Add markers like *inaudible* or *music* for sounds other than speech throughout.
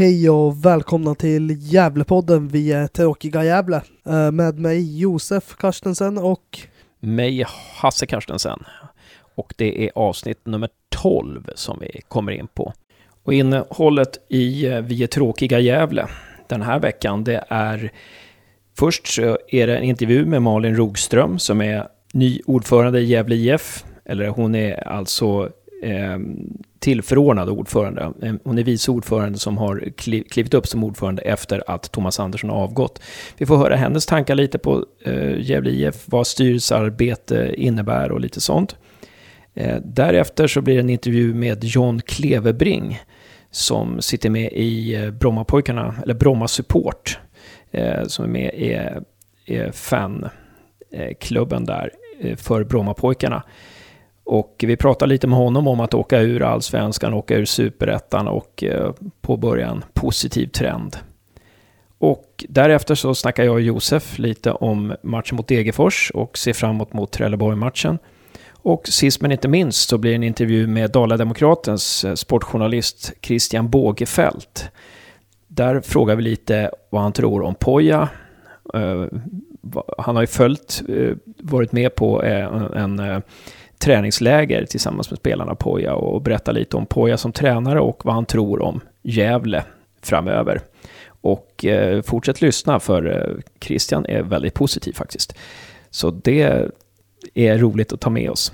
Hej och välkomna till Gävlepodden. Vi är Tråkiga Gävle. Eh, med mig Josef Karstensen och mig Hasse Karstensen. Och det är avsnitt nummer 12 som vi kommer in på. Och innehållet i eh, Vi är tråkiga Gävle den här veckan, det är först så är det en intervju med Malin Rogström som är ny ordförande i Gävle IF. Eller hon är alltså Ehm, tillförordnad ordförande. Ehm, hon är vice ordförande som har klivit upp som ordförande efter att Thomas Andersson har avgått. Vi får höra hennes tankar lite på eh, Gävle IF, vad styrelsearbete innebär och lite sånt. Eh, därefter så blir det en intervju med John Klevebring som sitter med i eh, Brommapojkarna, eller Bromma Support, som är med i, fanklubben där för Brommapojkarna. Och vi pratar lite med honom om att åka ur allsvenskan, åka ur superettan och eh, påbörja en positiv trend. Och därefter så snackar jag och Josef lite om matchen mot Degerfors och ser framåt mot Trelleborg-matchen. Och sist men inte minst så blir det en intervju med Dala-Demokratens eh, sportjournalist Christian Bågefelt. Där frågar vi lite vad han tror om Poja. Eh, han har ju följt, varit med på en träningsläger tillsammans med spelarna Poja och berätta lite om Poja som tränare och vad han tror om Gävle framöver. Och eh, fortsätt lyssna för eh, Christian är väldigt positiv faktiskt. Så det är roligt att ta med oss.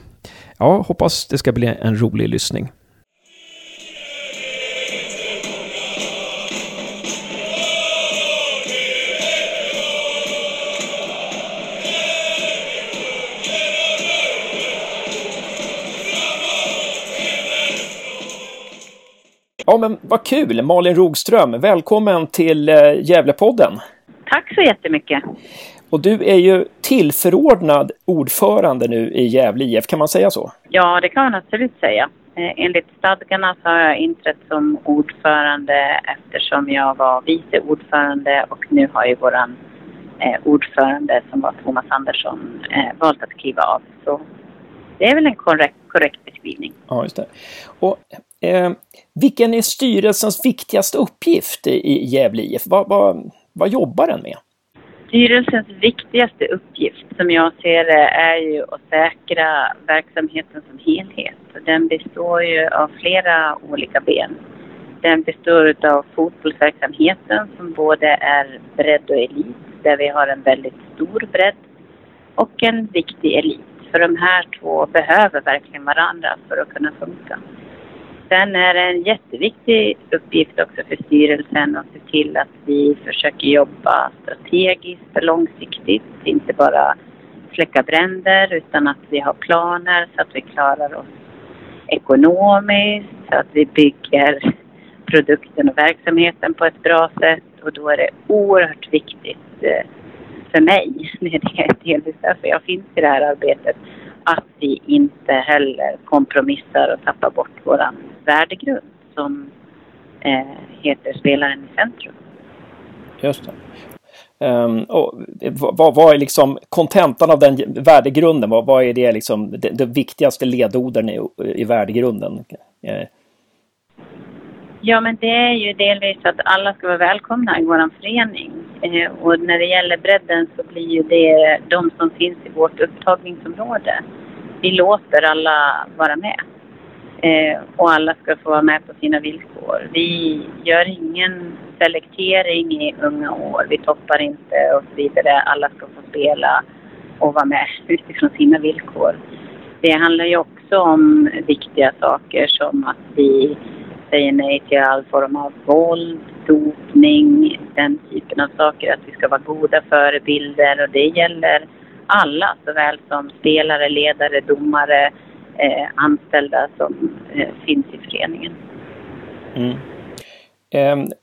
Ja, hoppas det ska bli en rolig lyssning. Ja, men vad kul! Malin Rogström, välkommen till eh, Gävlepodden. Tack så jättemycket. Och du är ju tillförordnad ordförande nu i Gävle IF, kan man säga så? Ja, det kan man absolut säga. Eh, enligt stadgarna så har jag inträtt som ordförande eftersom jag var vice ordförande och nu har ju våran eh, ordförande som var Thomas Andersson valt att kliva av. Så det är väl en korrekt, korrekt beskrivning. Ja, just det. Och Eh, vilken är styrelsens viktigaste uppgift i Gävle IF? Vad, vad, vad jobbar den med? Styrelsens viktigaste uppgift som jag ser det är ju att säkra verksamheten som helhet. Den består ju av flera olika ben. Den består av fotbollsverksamheten som både är bredd och elit, där vi har en väldigt stor bredd, och en viktig elit. För de här två behöver verkligen varandra för att kunna funka. Sen är det en jätteviktig uppgift också för styrelsen att se till att vi försöker jobba strategiskt och långsiktigt. Inte bara släcka bränder utan att vi har planer så att vi klarar oss ekonomiskt, så att vi bygger produkten och verksamheten på ett bra sätt. Och då är det oerhört viktigt eh, för mig, *laughs* det är delvis därför jag finns i det här arbetet, att vi inte heller kompromissar och tappar bort våran värdegrund som eh, heter Spelaren i centrum. Just det. Um, och, vad, vad, är liksom kontentan av den värdegrunden? Vad, vad är det liksom det, det viktigaste ledorden i, i värdegrunden? Eh. Ja, men det är ju delvis att alla ska vara välkomna i vår förening. Eh, och när det gäller bredden så blir ju det de som finns i vårt upptagningsområde. Vi låter alla vara med. Eh, och alla ska få vara med på sina villkor. Vi gör ingen selektering i unga år. Vi toppar inte och så vidare. Alla ska få spela och vara med utifrån sina villkor. Det handlar ju också om viktiga saker som att vi säger nej till all form av våld, dopning, den typen av saker. Att vi ska vara goda förebilder och det gäller alla såväl som spelare, ledare, domare, eh, anställda som eh, finns i föreningen. Mm. Eh,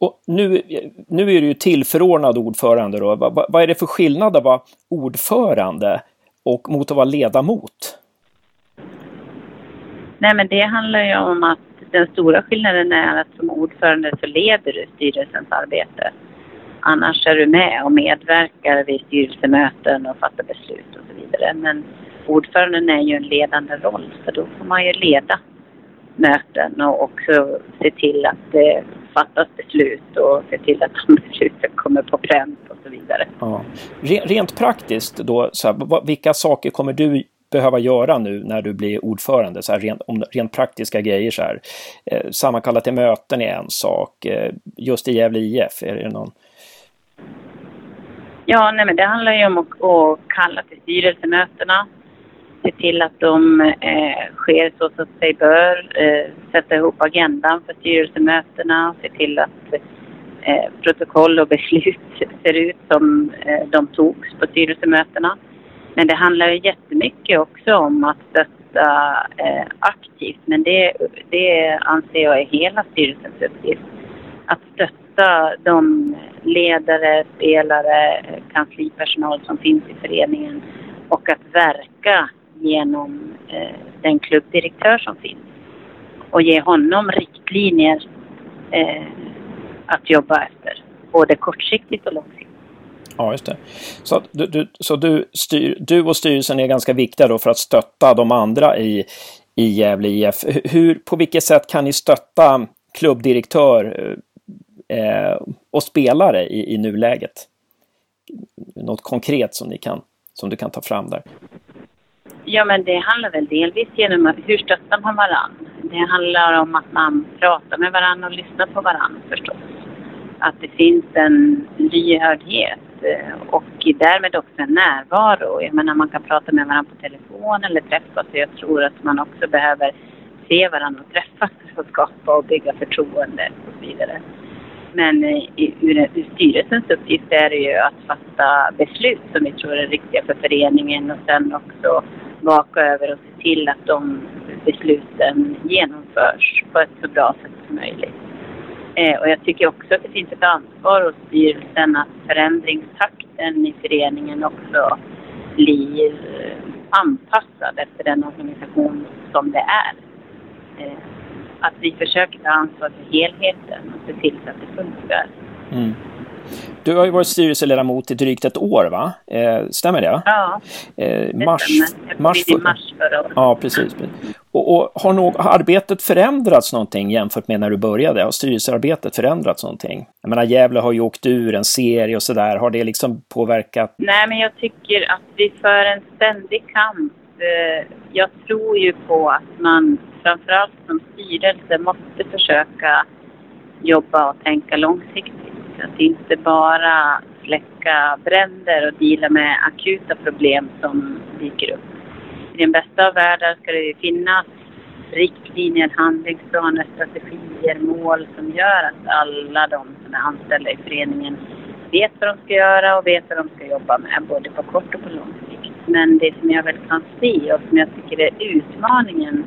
och nu, nu är du ju tillförordnad ordförande. Då. Va, va, vad är det för skillnad att vara ordförande och mot att vara ledamot? Nej, men det handlar ju om att den stora skillnaden är att som ordförande så leder du styrelsens arbete. Annars är du med och medverkar vid styrelsemöten och fattar beslut och så vidare. Men ordföranden är ju en ledande roll så då får man ju leda möten och också se till att det fattas beslut och se till att de *laughs* besluten kommer på pränt och så vidare. Ja. Rent praktiskt då, så här, vilka saker kommer du behöva göra nu när du blir ordförande? Så här, rent, om, rent praktiska grejer så här. Eh, sammankalla till möten är en sak. Eh, just i Gävle IF, är det någon? Ja, nej men det handlar ju om att, att kalla till styrelsemötena. Se till att de eh, sker så som sig bör. Eh, sätta ihop agendan för styrelsemötena. Se till att eh, protokoll och *laughs* beslut ser ut som eh, de togs på styrelsemötena. Men det handlar ju jättemycket också om att stötta eh, aktivt. Men det, det anser jag är hela styrelsens uppgift. Att stötta de ledare, spelare, eh, kanslipersonal som finns i föreningen och att verka genom eh, den klubbdirektör som finns och ge honom riktlinjer eh, att jobba efter, både kortsiktigt och långsiktigt. Ja, just det. Så, du, du, så du, styr, du och styrelsen är ganska viktiga då för att stötta de andra i, i Gävle IF. Hur, på vilket sätt kan ni stötta klubbdirektör eh, eh, och spelare i, i nuläget? Något konkret som, ni kan, som du kan ta fram där? Ja, men det handlar väl delvis genom att, hur stöttar man varandra? Det handlar om att man pratar med varandra och lyssnar på varandra förstås. Att det finns en lyhördhet eh, och därmed också en närvaro. Jag menar, man kan prata med varandra på telefon eller träffas jag tror att man också behöver se varandra och träffas för att skapa och bygga förtroende och så vidare. Men eh, ur, ur styrelsens uppgift är det ju att fatta beslut som vi tror är riktiga för föreningen och sen också vaka över och se till att de besluten genomförs på ett så bra sätt som möjligt. Eh, och jag tycker också att det finns ett ansvar hos styrelsen att förändringstakten i föreningen också blir eh, anpassad efter den organisation som det är. Eh, att vi försöker ta ansvar för helheten och se till så att det funkar. Mm. Du har ju varit styrelseledamot i drygt ett år, va? Eh, stämmer det? Ja, eh, mars, stämmer. Mars, för... mars förra året. Ja, precis. Och, och har, nog, har arbetet förändrats någonting jämfört med när du började? Har styrelsearbetet förändrats någonting? Jag menar, Gävle har ju åkt ur en serie och sådär. Har det liksom påverkat? Nej, men jag tycker att vi för en ständig kamp. Eh, jag tror ju på att man framförallt som styrelse måste försöka jobba och tänka långsiktigt. Liksom, att inte bara släcka bränder och dela med akuta problem som dyker upp. I den bästa av världar ska det finnas riktlinjer, handlingsplaner, strategier, mål som gör att alla de som är anställda i föreningen vet vad de ska göra och vet vad de ska jobba med, både på kort och på lång sikt. Men det som jag väl kan se och som jag tycker är utmaningen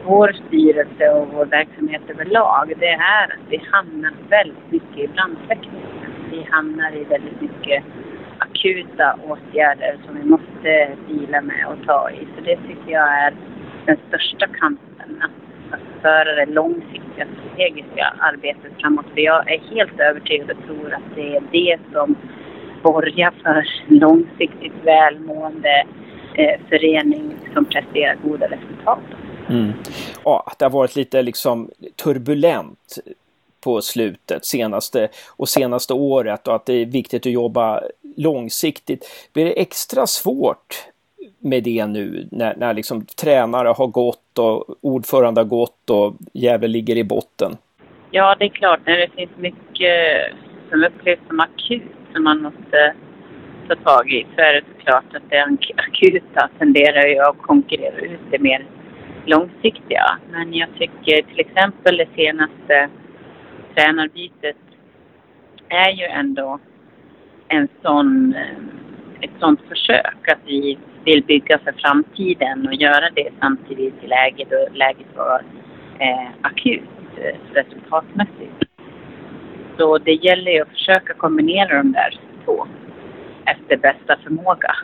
för vår styrelse och vår verksamhet överlag, det är att vi hamnar väldigt mycket i brandsläckningen. Vi hamnar i väldigt mycket akuta åtgärder som vi måste dela med och ta i. Så det tycker jag är den största kampen, att, att föra det långsiktiga strategiska arbetet framåt. För jag är helt övertygad och tror att det är det som borgar för långsiktigt välmående eh, förening som presterar goda resultat. Mm. Ja, att det har varit lite liksom turbulent på slutet senaste och senaste året och att det är viktigt att jobba långsiktigt. Blir det extra svårt med det nu när, när liksom tränare har gått och ordförande har gått och Gävle ligger i botten? Ja, det är klart. När det finns mycket som upplevs som akut som man måste ta tag i så är det såklart att det *laughs* akuta tenderar ju att konkurrera ut det mer långsiktiga. Men jag tycker till exempel det senaste tränarbytet är ju ändå en sån, eh, ett sånt försök att vi vill bygga för framtiden och göra det samtidigt i läget då läget var eh, akut eh, resultatmässigt. Så det gäller ju att försöka kombinera de där två efter bästa förmåga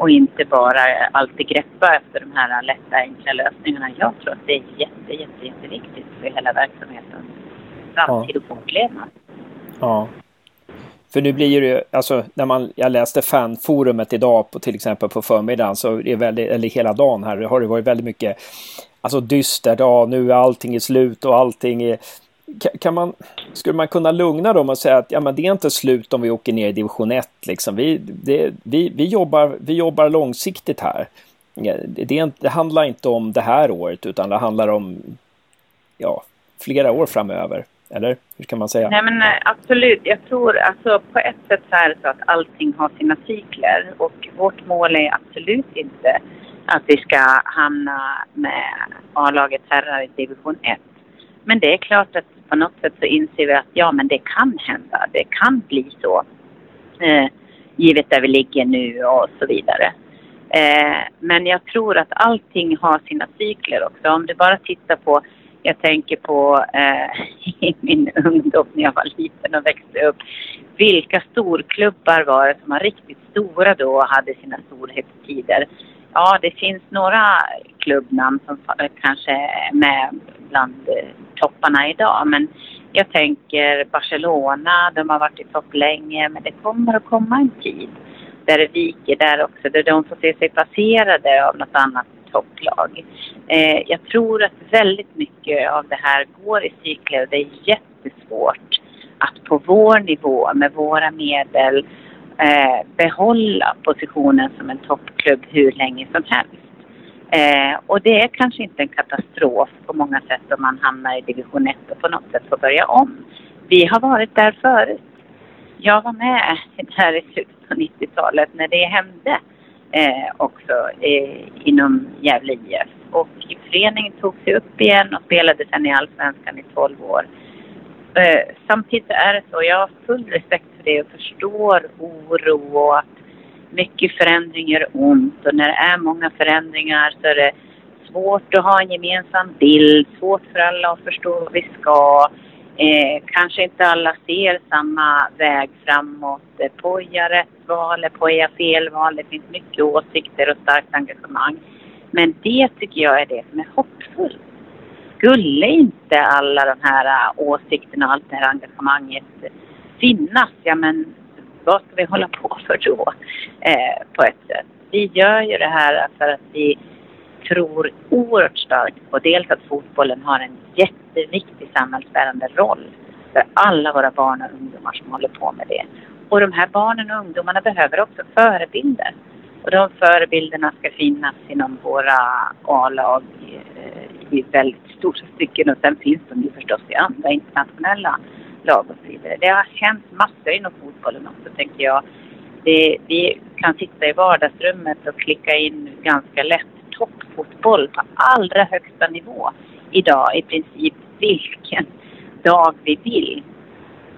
och inte bara alltid greppa efter de här lätta, enkla lösningarna. Jag tror att det är jätte, jätte, jätteviktigt för hela verksamhetens framtid och fortlevnad. Ja. För nu blir det ju, alltså när man, jag läste fanforumet idag på till exempel på förmiddagen så är väldigt, eller hela dagen här, har det varit väldigt mycket, alltså dystert, ja nu är allting i slut och allting är kan man, skulle man kunna lugna dem och säga att ja, men det är inte slut om vi åker ner i division 1. Liksom. Vi, det, vi, vi, jobbar, vi jobbar långsiktigt här. Det, det handlar inte om det här året utan det handlar om ja, flera år framöver. Eller hur kan man säga? Nej men eh, absolut. Jag tror alltså på ett sätt så är det så att allting har sina cykler och vårt mål är absolut inte att vi ska hamna med A-laget herrar i division 1. Men det är klart att på något sätt så inser vi att ja men det kan hända. Det kan bli så. Eh, givet där vi ligger nu och så vidare. Eh, men jag tror att allting har sina cykler också. Om du bara tittar på jag tänker på eh, *laughs* i min ungdom när jag var liten och växte upp. Vilka storklubbar var det som var riktigt stora då och hade sina storhetstider? Ja, det finns några klubbnamn som kanske är med bland eh, topparna idag. Men jag tänker Barcelona, de har varit i topp länge. Men det kommer att komma en tid där det viker där också. Där de får se sig passerade av något annat topplag. Eh, jag tror att väldigt mycket av det här går i cykler och det är jättesvårt att på vår nivå med våra medel eh, behålla positionen som en toppklubb hur länge som helst. Eh, och det är kanske inte en katastrof på många sätt om man hamnar i division 1 och på något sätt får börja om. Vi har varit där förut. Jag var med här i slutet på 90-talet när det hände eh, också eh, inom Gävle IF. Och föreningen tog sig upp igen och spelade sen i Allsvenskan i 12 år. Eh, samtidigt är det så, jag har full respekt för det och förstår oro och att mycket förändring gör ont och när det är många förändringar så är det svårt att ha en gemensam bild, svårt för alla att förstå vad vi ska. Eh, kanske inte alla ser samma väg framåt. Eh, poja rätt val, poja fel val. Det finns mycket åsikter och starkt engagemang. Men det tycker jag är det som är hoppfullt. Skulle inte alla de här eh, åsikterna och allt det här engagemanget finnas, ja men vad ska vi hålla på för då? Eh, på ett sätt. Vi gör ju det här för att vi tror oerhört starkt på dels att fotbollen har en jätteviktig samhällsbärande roll för alla våra barn och ungdomar som håller på med det. Och de här barnen och ungdomarna behöver också förebilder. Och de förebilderna ska finnas inom våra A-lag i, eh, i väldigt stora stycken och sen finns de ju förstås i andra internationella lag och så vidare. Det har hänt massor inom fotbollen också tänker jag. Det, vi kan sitta i vardagsrummet och klicka in ganska lätt toppfotboll på allra högsta nivå idag i princip vilken dag vi vill.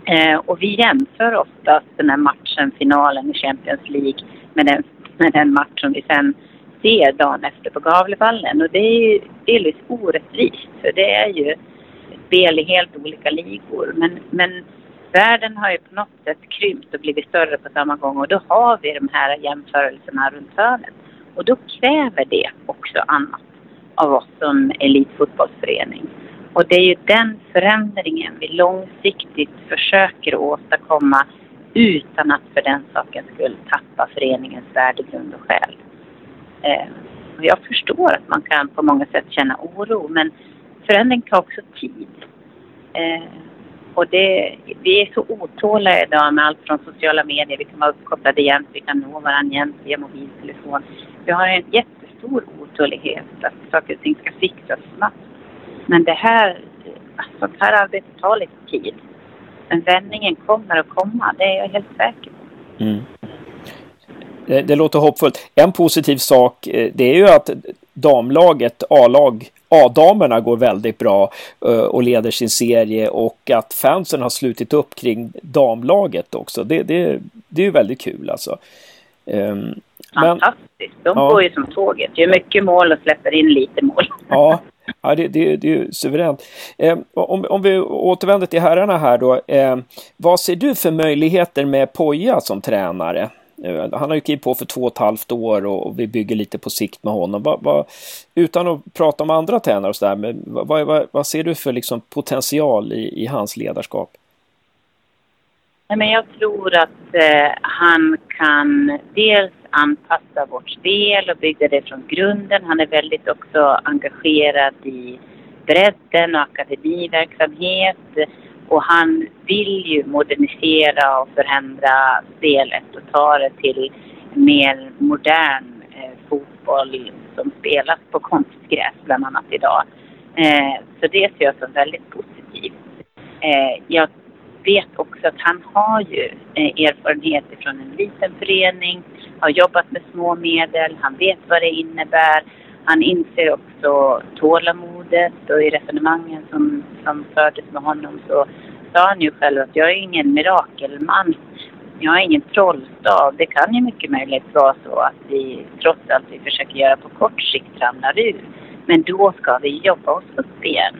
Eh, och vi jämför oftast den här matchen, finalen i Champions League med den, med den match som vi sen ser dagen efter på Gavlevallen. Och det är ju delvis orättvist för det är ju spel i helt olika ligor. Men, men världen har ju på något sätt krympt och blivit större på samma gång och då har vi de här jämförelserna runt hörnet. Och då kräver det också annat av oss som elitfotbollsförening. Och det är ju den förändringen vi långsiktigt försöker åstadkomma utan att för den sakens skull tappa föreningens värdegrund och själ. Eh, och jag förstår att man kan på många sätt känna oro men förändring tar också tid. Eh, och det, vi är så otåliga idag med allt från sociala medier, vi kan vara uppkopplade jämt, vi kan nå varandra jämt via mobiltelefon. Vi har en jättestor otålighet att saker och ting ska fixas snabbt. Men det här, alltså, sånt här arbete tar lite tid. Men vändningen kommer att komma, det är jag helt säker på. Mm. Det, det, låter hoppfullt. En positiv sak, eh, det är ju att damlaget, A-lag, A-damerna går väldigt bra eh, och leder sin serie och att fansen har slutit upp kring damlaget också. Det, det, det är väldigt kul alltså. Um, Fantastiskt. De ja. går ju som tåget. Gör mycket mål och släpper in lite mål. Ja, ja det, det, det är ju suveränt. Eh, om, om vi återvänder till herrarna här då. Eh, vad ser du för möjligheter med Poja som tränare? Eh, han har ju klivit på för två och ett halvt år och vi bygger lite på sikt med honom. Va, va, utan att prata om andra tränare och sådär, vad, vad, vad ser du för liksom potential i, i hans ledarskap? men jag tror att eh, han kan dels anpassa vårt spel och bygga det från grunden. Han är väldigt också engagerad i bredden och akademiverksamhet. Och han vill ju modernisera och förändra spelet och ta det till mer modern eh, fotboll som spelas på konstgräs bland annat idag. Eh, så det ser jag som väldigt positivt. Eh, jag vet också att han har ju eh, erfarenhet från en liten förening, har jobbat med små medel, han vet vad det innebär. Han inser också tålamodet och i resonemangen som, som fördes med honom så sa han ju själv att jag är ingen mirakelman. Jag är ingen trollstav. Det kan ju mycket möjligt vara så att vi trots allt vi försöker göra på kort sikt ramlar ur. Men då ska vi jobba oss upp igen.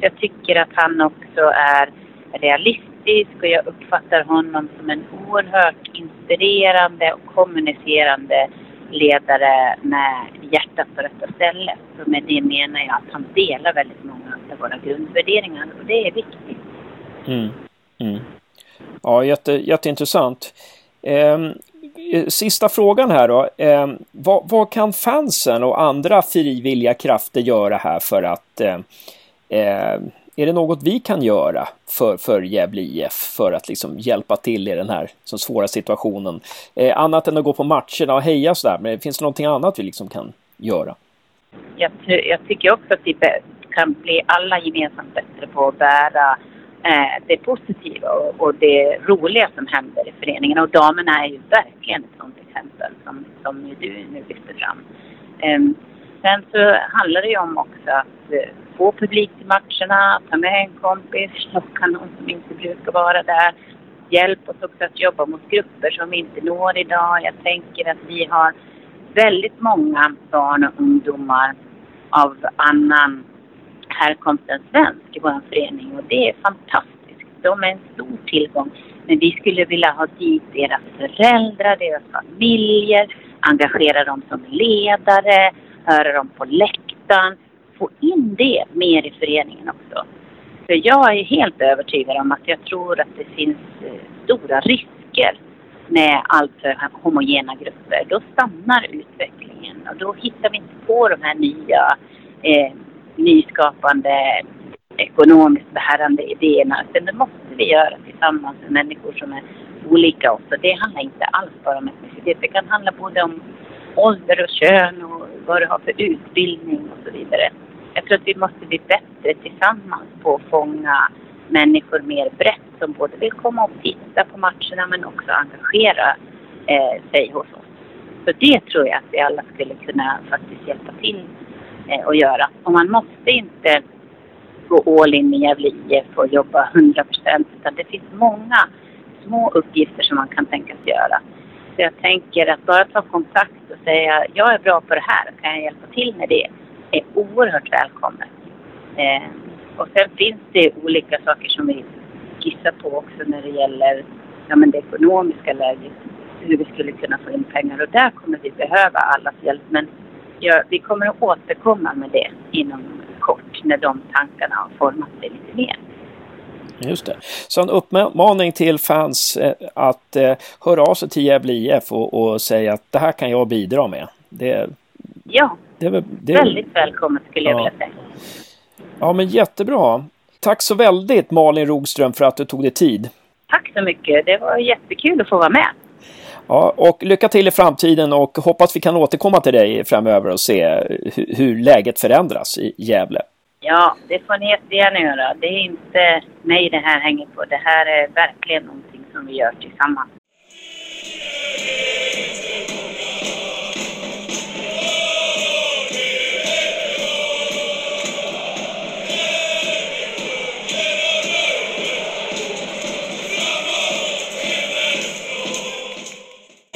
Jag tycker att han också är realistisk och jag uppfattar honom som en oerhört inspirerande och kommunicerande ledare med hjärtat på rätta stället. Och med det menar jag att han delar väldigt många av våra grundvärderingar och det är viktigt. Mm. Mm. Ja, jätte, jätteintressant. Ehm, eh, sista frågan här då. Eh, vad, vad, kan fansen och andra frivilliga krafter göra här för att eh, eh är det något vi kan göra för, för Gävle IF för att liksom hjälpa till i den här så svåra situationen? Eh, annat än att gå på matcherna och heja sådär, men finns det någonting annat vi liksom kan göra? Jag, jag tycker också att vi kan bli alla gemensamt bättre på att bära eh, det positiva och, och, det roliga som händer i föreningen. Och damerna är ju verkligen ett sådant exempel som, som du nu lyfter fram. Eh, sen så handlar det ju om också att eh, få publik till matcherna, ta med en kompis, locka någon som inte brukar vara där. Hjälp oss också att jobba mot grupper som vi inte når idag. Jag tänker att vi har väldigt många barn och ungdomar av annan här kom en svensk i vår förening och det är fantastiskt. De är en stor tillgång. Men vi skulle vilja ha dit deras föräldrar, deras familjer, engagera dem som ledare, höra dem på läktaren, få in det mer i föreningen också. För jag är helt övertygad om att jag tror att det finns eh, stora risker med alltför homogena grupper. Då stannar utvecklingen och då hittar vi inte på de här nya eh, nyskapande, ekonomiskt bärande idéerna. Sen det måste vi göra tillsammans med människor som är olika oss. Det handlar inte alls bara om etnicitet. Det kan handla både om ålder och kön och vad du har för utbildning och så vidare. Jag tror att vi måste bli bättre tillsammans på att fånga människor mer brett som både vill komma och titta på matcherna men också engagera eh, sig hos oss. Så det tror jag att vi alla skulle kunna faktiskt hjälpa till eh, att göra. Och man måste inte gå all in i Gävle IF och jobba 100 procent utan det finns många små uppgifter som man kan tänkas göra. Så jag tänker att bara ta kontakt och säga jag är bra på det här, kan jag hjälpa till med det? är oerhört välkommet. Eh, och sen finns det olika saker som vi skissar på också när det gäller ja, men det ekonomiska läget. Hur vi skulle kunna få in pengar och där kommer vi behöva allas hjälp. Men ja, vi kommer att återkomma med det inom kort när de tankarna har format sig lite mer. Just det. Så en uppmaning till fans eh, att eh, höra av sig till Gävle IF och, och säga att det här kan jag bidra med. Det, ja, det det väldigt välkommet skulle jag vilja säga. Ja, men jättebra. Tack så väldigt Malin Rogström för att du tog dig tid. Tack så mycket. Det var jättekul att få vara med. Ja, och lycka till i framtiden och hoppas vi kan återkomma till dig framöver och se hur, hur läget förändras i Gävle. Ja, det får ni jättegärna göra. Det är inte mig det här hänger på. Det här är verkligen någonting som vi gör tillsammans.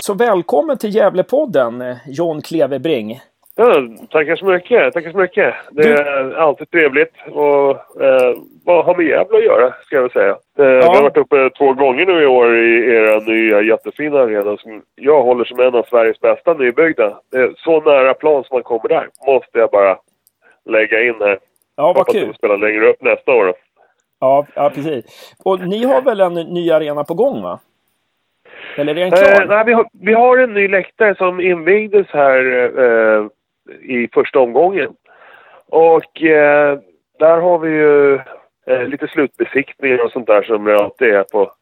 Så välkommen till Gävlepodden, John Klevebring. Ja, tackar så mycket. Tackar så mycket. Det är alltid trevligt att eh, ha med Gävle att göra, ska jag väl säga. Eh, ja. Vi har varit uppe två gånger nu i år i era nya jättefina arena som jag håller som en av Sveriges bästa nybyggda. Det är så nära plan som man kommer där, måste jag bara lägga in här. Ja, vad Hoppas kul. Hoppas spela längre upp nästa år. Då. Ja, ja, precis. Och ni har väl en ny arena på gång, va? Eller är den klar? Eh, nej, vi har, vi har en ny läktare som invigdes här eh, i första omgången. Och eh, där har vi ju eh, lite slutbesiktningar och sånt där som det alltid är på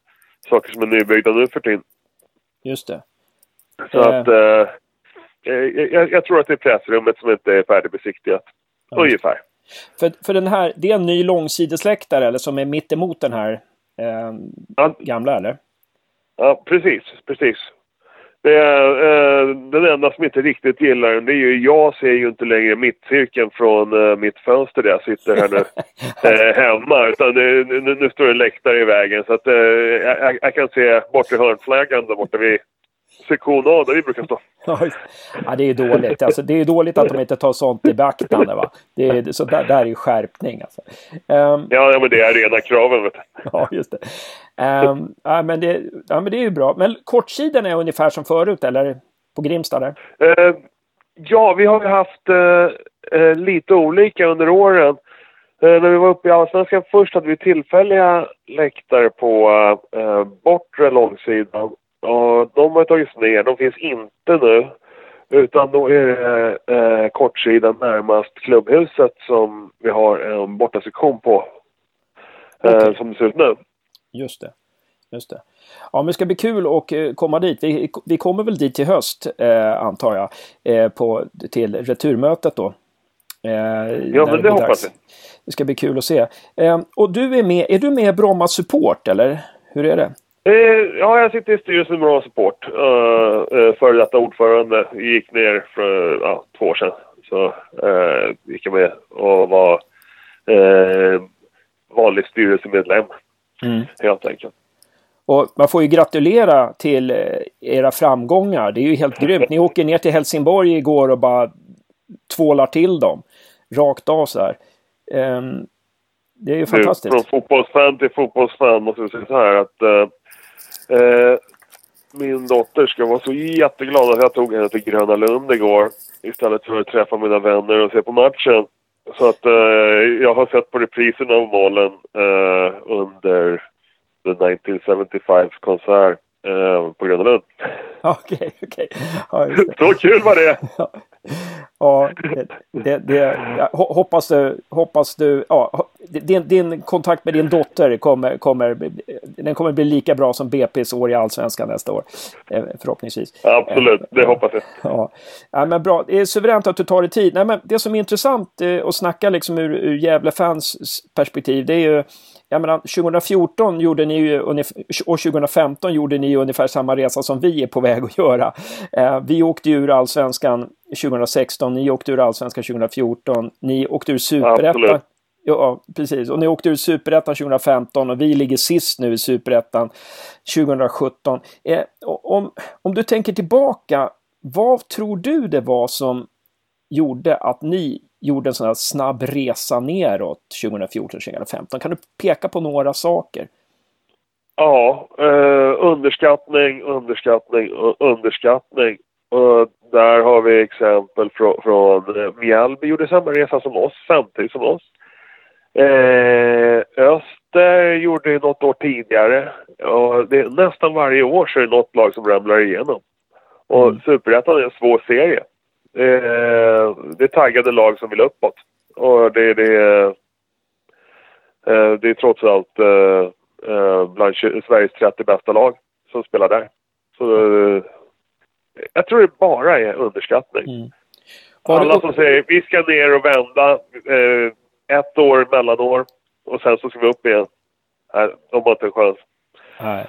saker som är nybyggda nu för tiden. Just det. Så Eh. att eh, jag, jag tror att det är pressrummet som inte är färdigbesiktigat. Ja. Ungefär. För, för den här, det är en ny långsidesläktare eller som är mitt emot den här eh, Ja, gamla eller? Ja precis, precis. Det är, eh, den enda som inte riktigt gillar den, det är ju jag ser ju inte längre mittcirkeln från eh, mitt fönster där jag sitter här nu *laughs* eh, hemma. Utan det, nu, nu står det läktare i vägen så att eh, jag, jag kan se bort i hörnflaggan där borta vid sektion A där vi brukar stå. *laughs* Ja, det är ju dåligt. Alltså, det är ju dåligt att de inte tar sånt i beaktande. Va? Det är, så där, där är ju skärpning. Alltså. Ehm, Ja, ja men det är rena kraven vet du. *laughs* ja, just det. Ehm, ja, men det. Ja, men det är ju bra. Men kortsidan är ungefär som förut, eller? På Grimsta där? Eh, ja, vi har ju haft eh, eh, lite olika under åren. Eh, när vi var uppe i Allsvenskan först hade vi tillfälliga läktare på bortre långsidan. Och de har tagits ner, de finns inte nu. Utan då är det eh, kortsidan närmast klubbhuset som vi har en bortasektion på. Eh. Som det ser ut nu. Just det. Just det. Ja, men det ska bli kul att eh, komma dit. Vi, vi kommer väl dit till höst, eh, antar jag, eh, på, till returmötet då. Eh, Ja, men det hoppas vi. Det ska bli kul att se. Eh, och du är med, är du med Bromma Support, eller? Hur är det? Eh, ja, jag sitter i styrelsen med Support. Uh, uh, före detta ordförande. Gick ner för ja, två år sedan. Så uh, gick jag med och var uh, vanlig styrelsemedlem Mm. helt enkelt. Och man får ju gratulera till eh, era framgångar. Det är ju helt grymt. Ni åker ner till Helsingborg igår och bara tvålar till dem. Rakt av så här. Ehm, det är ju fantastiskt. från fotbollsfan till fotbollsfan måste jag säga så här att eh, min dotter ska vara så jätteglad att jag tog henne till Gröna Lund igår istället för att träffa mina vänner och se på matchen. Så att eh, jag har sett på reprisen av målen eh, under The 1975 konsert eh, på Gröna Lund. *laughs* Okej, okej. Ja, just det. *laughs* Så kul var det! *laughs* Ja, det, det, hoppas du, hoppas du, ja, din, din kontakt med din dotter kommer, kommer, den kommer bli lika bra som BP's år i Allsvenskan nästa år. Eh, Förhoppningsvis. Absolut, det hoppas jag. Ja. ja, men bra. Det är suveränt att du tar dig tid. Nej, men det som är intressant eh, att snacka liksom ur, ur Gävle-fans perspektiv, det är ju jag menar, 2014 gjorde ni ju och 2015 gjorde ni ju ungefär samma resa som vi är på väg att göra. Eh, vi åkte ju ur allsvenskan 2016, ni åkte ur allsvenskan 2014, ni åkte ur superettan. Ja, precis. Och ni åkte ur superettan 2015 och vi ligger sist nu i superettan 2017. Eh, om, om du tänker tillbaka, vad tror du det var som gjorde att ni gjorde en sån här snabb resa neråt 2014-2015? Kan du peka på några saker? Ja, eh, underskattning, underskattning underskattning. Och där har vi exempel från, från eh, Mjällby gjorde samma resa som oss, samtidigt som oss. Eh, Öster gjorde ju något år tidigare. Och det, nästan varje år så är det något lag som ramlar igenom. Och Mm. Superettan är en svår serie. Eh, det är taggade lag som vill uppåt. Och det, det, eh, det är trots allt eh, eh, bland Sveriges 30 bästa lag som spelar där. Så eh, jag tror det bara är underskattning. Mm. Var Alla som säger vi ska ner och vända eh, ett år mellanår och sen så ska vi upp igen. Nej, de har inte en chans. Nej.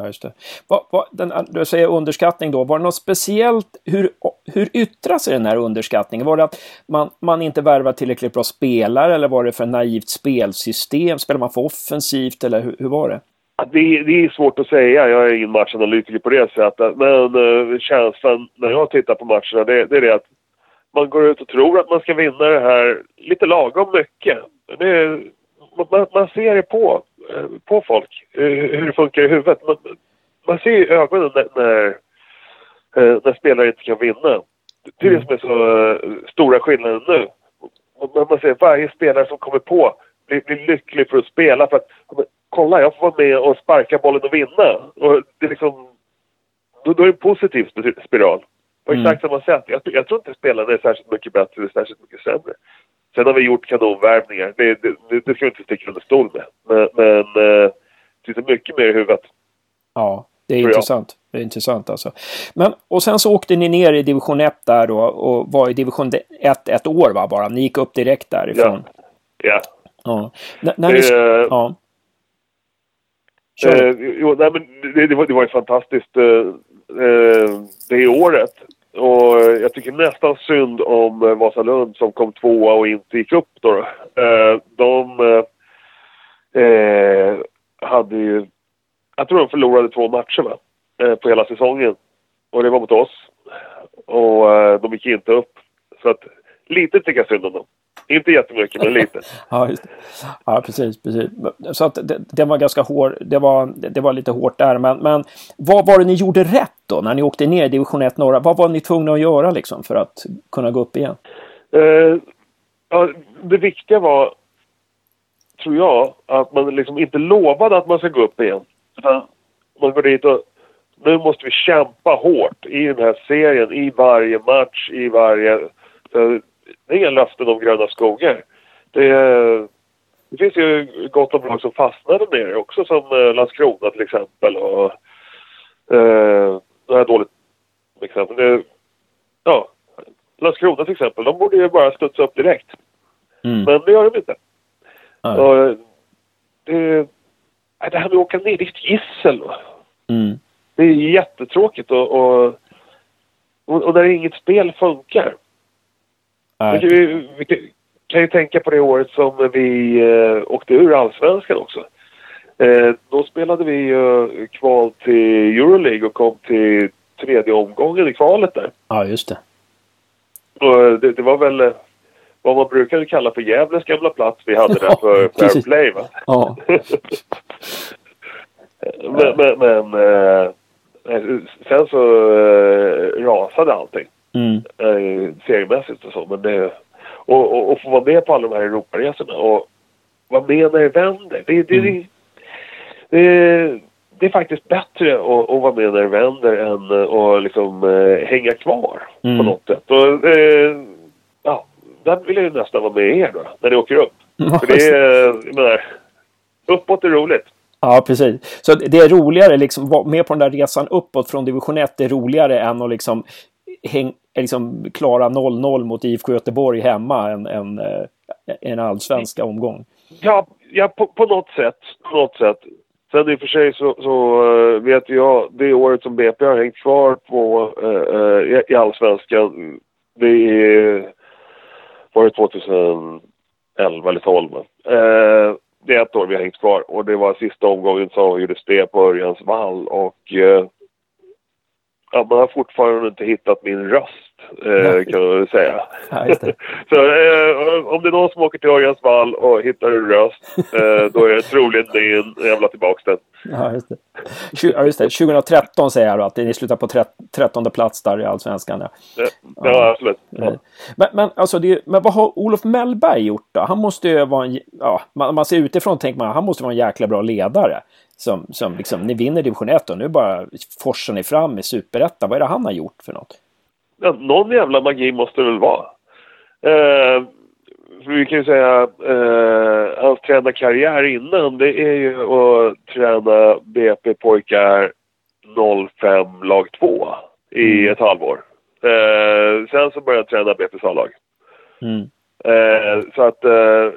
Ja, just det. Vad, vad, den, du säger underskattning då. Var det något speciellt? Hur, hur yttrar sig den här underskattningen? Var det att man, man inte värvar tillräckligt bra spelare eller var det för naivt spelsystem? Spelar man för offensivt eller hur, hur var det? Det, det är svårt att säga. Jag är ingen matchanalytiker på det sättet. Men uh, känslan när jag tittar på matcherna det, det är det att man går ut och tror att man ska vinna det här lite lagom mycket. Det man, man ser det på, eh, på folk, eh, hur det funkar i huvudet. Man, man ser i ögonen när, när, när spelare inte kan vinna. Det är det som är så stora skillnaden nu. Man, man ser varje spelare som kommer på blir, blir lycklig för att spela. För att, kolla, jag får vara med och sparka bollen och vinna. Och det är liksom, då, då är det en positiv sp- spiral. På Mm. exakt samma sätt. Jag, jag tror inte spelarna är särskilt mycket bättre eller särskilt mycket sämre. Sen har vi gjort kanonvärvningar. Det, det, det ska vi inte sticka under stol med. Men, men eh, det sitter mycket mer i huvudet. Ja, det är intressant. Det är intressant alltså. Men, och sen så åkte ni ner i division 1 där då och var i division 1 ett år va bara? Ni gick upp direkt därifrån? Ja. ja. N när ni, eh, ja. Eh, jo, nej, men det, det, var, det var ju fantastiskt eh, eh det året. Och jag tycker nästan synd om eh, Vasalund som kom tvåa och inte gick upp då. Eh, de eh, eh, hade ju, jag tror de förlorade två matcher va? Eh, på hela säsongen. Och det var mot oss. Och eh, de gick inte upp. Så att lite tycker jag synd om dem. Inte jättemycket, men lite. *laughs* ja, just det. ja, precis. precis. Så att det, det, var ganska hård, det var, det var lite hårt där. Men, men vad var det ni gjorde rätt då när ni åkte ner i division 1 norra? Vad var ni tvungna att göra liksom för att kunna gå upp igen? Uh, ja, det viktiga var, tror jag, att man liksom inte lovade att man ska gå upp igen. Utan man går dit och nu måste vi kämpa hårt i den här serien, i varje match, i varje det är inga löften om gröna skogar. Det, det finns ju gott om lag som fastnar där nere också som eh, Landskrona till exempel. Och, eh, det här är dåligt exempel. Det, ja, Landskrona till exempel, de borde ju bara studsa upp direkt. Mm. Men det gör de inte. Och, det, det här med att åka ner, det är ett gissel. Mm. Det är jättetråkigt och, och, och, och när inget spel funkar. Vi, vi, kan ju tänka på det året som vi eh, åkte ur allsvenskan också. Eh, då spelade vi eh, kval till Euroleague och kom till tredje omgången i kvalet där. Ja, just det. Och eh, det, det var väl eh, vad man brukar kalla för Gävles gamla plats vi hade där *laughs* för fair play va? Ja. *laughs* men, men, men eh, sen så rasade allting. Mm. Eh, seriemässigt och så. Men det, och, och, och få vara med på alla de här Europaresorna och vara med när det vänder. Det, det, mm. det, det, det är faktiskt bättre att, att vara med när det vänder än att liksom, eh, hänga kvar mm. på något sätt. Och, eh, ja, där vill jag ju nästan vara med er då, när ni åker upp. *laughs* För det är, jag menar, uppåt är roligt. Ja, precis. Så det är roligare, liksom, med på den där resan uppåt från division 1 det är roligare än att liksom häng, liksom klara 0-0 mot IFK Göteborg hemma en, en, eh, en allsvenska omgång. Ja, ja på, på något sätt. På något sätt. Sen i och för sig så, så uh, vet jag, det året som BP har hängt kvar på uh, i allsvenskan, det är, var det 2011 eller 12 uh, Det är ett år vi har hängt kvar och det var sista omgången som gjordes det på Örjans vall och ja, man har fortfarande inte hittat min röst, eh, kan man väl säga. *laughs* Ja, *laughs* så eh, om det är någon som åker till Örjans vall och hittar en röst, eh, då är det troligen din jävla tillbaks den. Ja, *laughs* just. Ja, just det. 2013 säger jag då, att ni slutar på 13 plats där i Allsvenskan. Ja, ja, ja absolut. Ja. Men, men, alltså, det, men vad har Olof Mellberg gjort då? Han måste ju vara en... Ja, man, man ser utifrån tänker man han måste vara en jäkla bra ledare som, som liksom, ni vinner division 1 och nu bara forsar ni fram i superettan. Vad är det han har gjort för något? Ja, någon jävla magi måste det väl vara. Eh, för vi kan ju säga eh, hans tränarkarriär innan det är ju att träna BP-pojkar 05 lag 2 i mm. ett halvår. Eh, sen så började jag träna BP's A-lag. Mm. Eh, så att eh,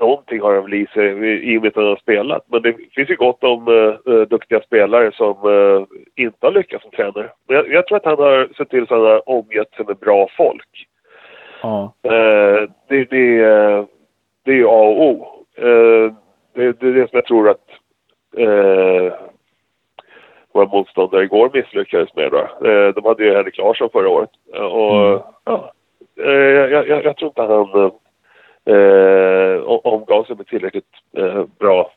någonting har han väl i sig i och med att han har spelat. Men det finns ju gott om uh, duktiga spelare som uh, inte har lyckats som tränare. Men jag, jag, tror att han har sett till så att han har omgett sig med bra folk. Ja. Uh, det, det, det är ju A och O. det, det är det som jag tror att våra motståndare igår misslyckades med. Då. de hade ju Henrik Larsson förra året. Och mm. ja, jag, jag, jag tror inte han eh, omgav sig med tillräckligt eh, bra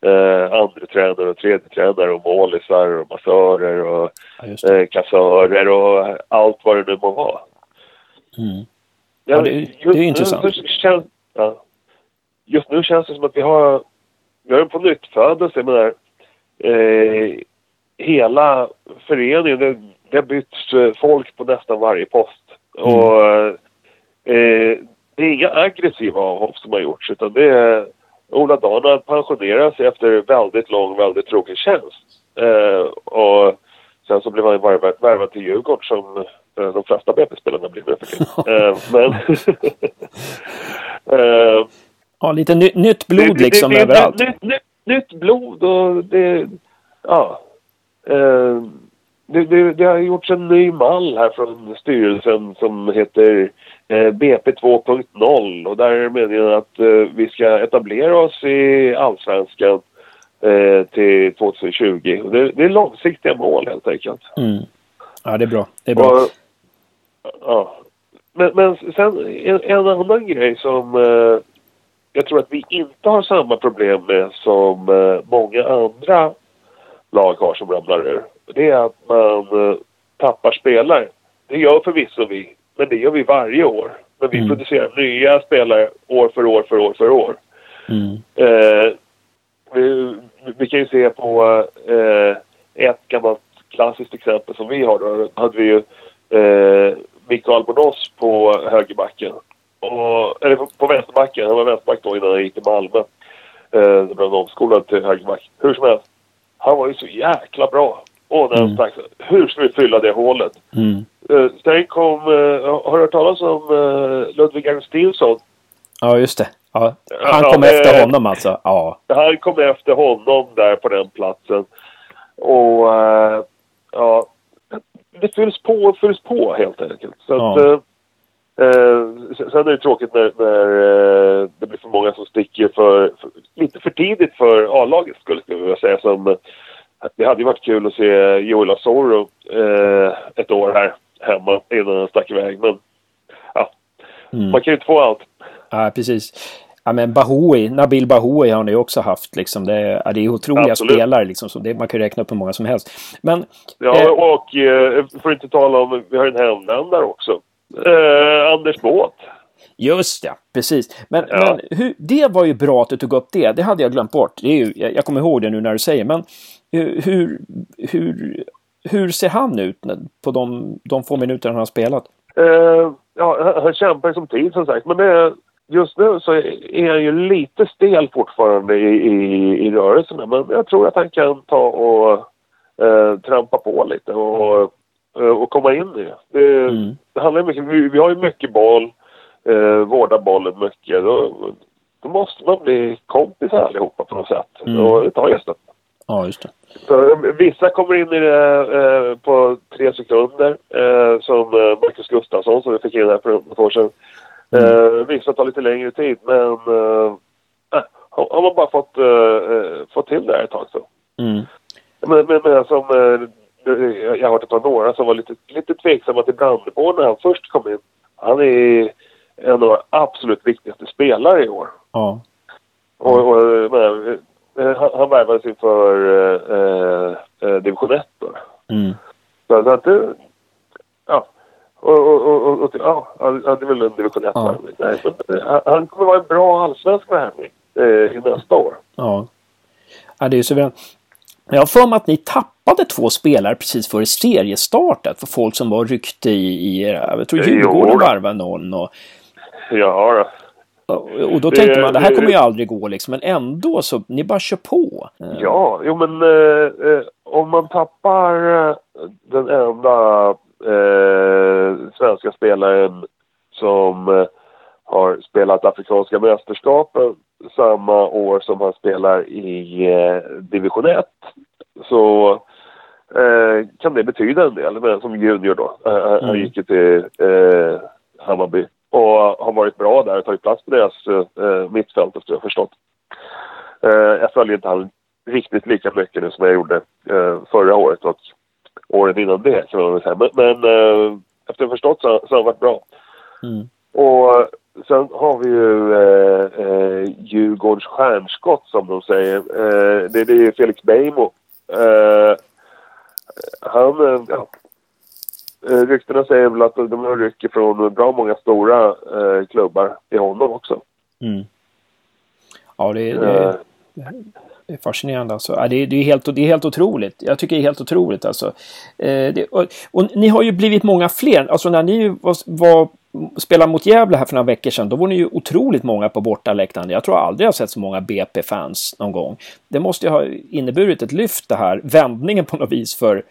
eh, andra tränare och tredje tränare och målisar och massörer och ja, eh, kassörer och allt vad det nu må vara. Mm. Ja, det, det, är intressant. Just, känns, ja, just nu känns det som att vi har, vi har en på nytt födelse. Jag menar, eh, hela föreningen, det, det har bytts eh, folk på nästan varje post. Mm. Och eh, det är inga aggressiva avhopp som har gjorts utan det är Ola Dana pensionerar sig efter väldigt lång, väldigt tråkig tjänst. Eh, och sen så blev han värvad, värvad till Djurgården som eh, de flesta BP-spelarna blir nu. Eh, men... *laughs* eh, ja, lite ny, nytt blod det, liksom det, det, överallt. Nytt, nytt, nytt blod och det... Ja. Eh, det, har gjorts en ny mall här från styrelsen som heter BP 2.0 och där är det meningen att eh, vi ska etablera oss i allsvenskan eh, till 2020. Och det, det, är långsiktiga mål helt enkelt. Mm. Ja, det är bra. Det är bra. Och, ja. men, men sen en, en, annan grej som eh, jag tror att vi inte har samma problem med som eh, många andra lag har som ramlar ur det är att man eh, tappar spelare. Det gör förvisso vi, men det gör vi varje år. Men vi mm. producerar nya spelare år för år för år för år. Mm. Eh, vi, vi, kan ju se på eh, ett gammalt klassiskt exempel som vi har. Då hade vi ju eh, Mikael Bonos på högerbacken. Och, eller på, på vänsterbacken. Han var vänsterback då innan han gick till Malmö. Eh, då blev han omskolad till högerback. Hur som helst. Han var ju så jäkla bra. Och den mm. strax, hur ska vi fylla det hålet? Mm. Uh, sen kom, uh, har du hört talas om uh, Ludvig Augustinsson? Ja, just det. Ja. Han kom ja, efter honom alltså? Ja. Han kom efter honom där på den platsen. Och ja, det fylls på och fylls på helt enkelt. Så ja. att, sen är det tråkigt när, när det blir för många som sticker för, för lite för tidigt för A-laget skulle jag vilja säga. Som det hade ju varit kul att se Joel Asoro eh, ett år här hemma innan han stack iväg. Men ja, mm. man kan ju inte få allt. Ja, precis. Ja, men Bahoui, Nabil Bahoui har ni också haft. Liksom. Det, är, det är otroliga Absolut. spelare. Liksom, så det, man kan räkna upp hur många som helst. Men, ja, eh, och eh, för att inte tala om, vi har en hemvändare också. Eh, Anders Båt. Just det, precis. Men, ja. men hur, det var ju bra att du tog upp det. Det hade jag glömt bort. Det är ju, jag, jag kommer ihåg det nu när du säger. Men hur, hur, hur ser han ut på de, de få minuter han har spelat? Uh, ja, han kämpar som tid som sagt. Men det, just nu så är han ju lite stel fortfarande i, i, i rörelserna. Men jag tror att han kan ta och uh, trampa på lite och, uh, och komma in i det. Mm. det handlar mycket, vi, vi, har ju mycket boll, uh, vårdar bollen mycket. Då, då måste man bli kompisar allihopa på något sätt. Mm. Och det tar just det. Ja, just det. Så, vissa kommer in i det eh, på tre sekunder. Eh, som eh, Marcus Gustafsson som vi fick in här för något år sedan. Mm. Eh, vissa tar lite längre tid men eh, har man bara fått, eh, fått till det här ett tag så. Mm. Men, men, men som jag har hört det var några som var lite, lite tveksamma till Brandebo när han först kom in. Han är en av de absolut viktigaste spelare i år. Ja. Och, och men, Eh, han, han värvades inför eh, eh, division 1 då. Mm. Så att det, ja. Och, och, och, och, ja, det är väl en division 1 ja. Nej, men, han kommer vara en bra allsvensk värvning eh, nästa år. Ja. Ja, det är ju suveränt. Jag har för mig att ni tappade två spelare precis före seriestartet för folk som var ryckte i, i jag tror Djurgården varvade någon. Och... Ja, då. Och då tänkte man, det här kommer ju aldrig gå liksom. Men ändå så, ni bara kör på. Ja, jo men eh, eh om man tappar eh, den enda eh, svenska spelaren som eh, har spelat Afrikanska mästerskapen samma år som han spelar i eh, division 1 så eh, kan det betyda en del. Men som junior då. Eh, mm. Han gick ju till Hammarby och har varit bra där och tagit plats på deras eh, mittfält efter jag förstått. Eh, jag följer inte han riktigt lika mycket nu som jag gjorde eh, förra året och åren innan det kan man väl säga. Men, men eh, efter jag förstått så, så har han varit bra. Mm. Och sen har vi ju eh, eh, Djurgårdens stjärnskott som de säger. Eh, det, det är Felix Beijmo. Eh, han, eh, ja, Eh, ryktena säger väl att de har ryck från bra många stora eh, klubbar i honom också. Mm. Ja, det, det, eh. det, är fascinerande alltså. Ja, det, det, är helt, det är helt otroligt. Jag tycker det är helt otroligt alltså. Eh, det, och, och, ni har ju blivit många fler. Alltså när ni var, var spelade mot Gävle här för några veckor sedan, då var ni ju otroligt många på bortaläktaren. Jag tror aldrig jag sett så många BP-fans någon gång. Det måste ju ha inneburit ett lyft det här, vändningen på något vis för,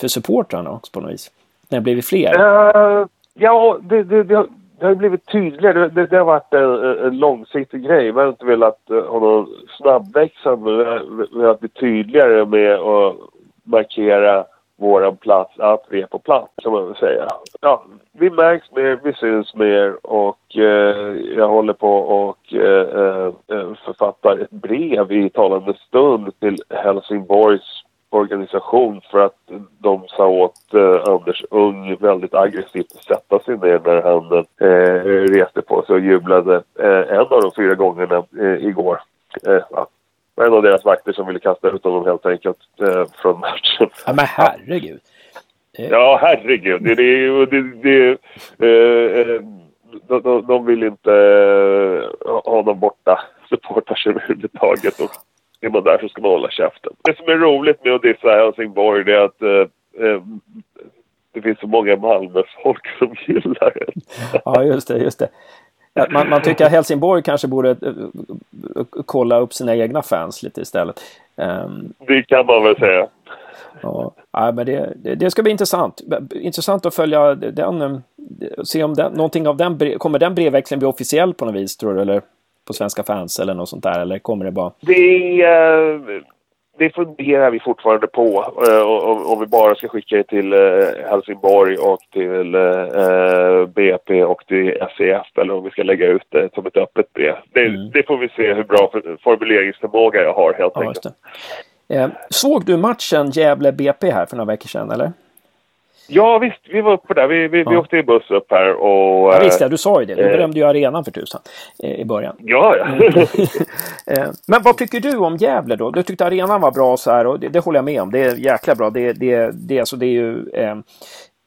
för supportrarna också på något vis. När det blivit fler. Uh, ja, det, det, det, det har blivit tydligare. Det, det, det har varit en, en långsiktig grej. Vi har inte velat uh, ha någon snabbväxande. Vi har velat bli tydligare med att markera våran plats, att vi är på plats kan man väl säga. Ja, vi märks mer, vi syns mer och eh, jag håller på och eh, eh författar ett brev i talande stund till Helsingborgs organisation för att de sa åt eh, Anders Ung väldigt aggressivt att sätta sig ner när han eh, reste på sig och jublade eh, en av de fyra gångerna eh, igår. Eh, en av deras vakter som ville kasta ut honom helt enkelt eh, från matchen. Ja, men herregud. Ja, herregud. Det, det, det, det, de, de, de vill inte ha någon borta supportrar överhuvudtaget. Och är man där så ska man hålla käften. Det som är roligt med att dissa Helsingborg det är att eh, eh, det finns så många Malmö-folk som *laughs* gillar det. Ja, just det. Just det. Man, man, tycker att Helsingborg kanske borde uh, kolla upp sina egna fans lite istället. Um, det kan man väl säga. Ja, men det, det, det, ska bli intressant. Intressant att följa den. Se om den, någonting av den, kommer den brevväxlingen bli officiell på något vis tror du? Eller på svenska fans eller något sånt där? Eller kommer det bara? Det, det funderar vi fortfarande på. Uh, om, vi bara ska skicka det till uh, Helsingborg och till BP och till SEF eller om vi ska lägga ut det som ett öppet brev. Det, mm. det får vi se hur bra formuleringsförmåga jag har helt ja, enkelt. Eh, såg du matchen Gävle-BP här för några veckor sedan eller? Ja visst, vi var uppe där. Vi, vi, ja. vi åkte i buss upp här och... Ja, visst ja, du sa ju det. Du berömde ju arenan för tusan eh, i början. Ja, ja. *laughs* eh, men vad tycker du om Gävle då? Du tyckte arenan var bra så här och det, det håller jag med om. Det är jäkla bra. Det, det, det, alltså, det är ju... Eh,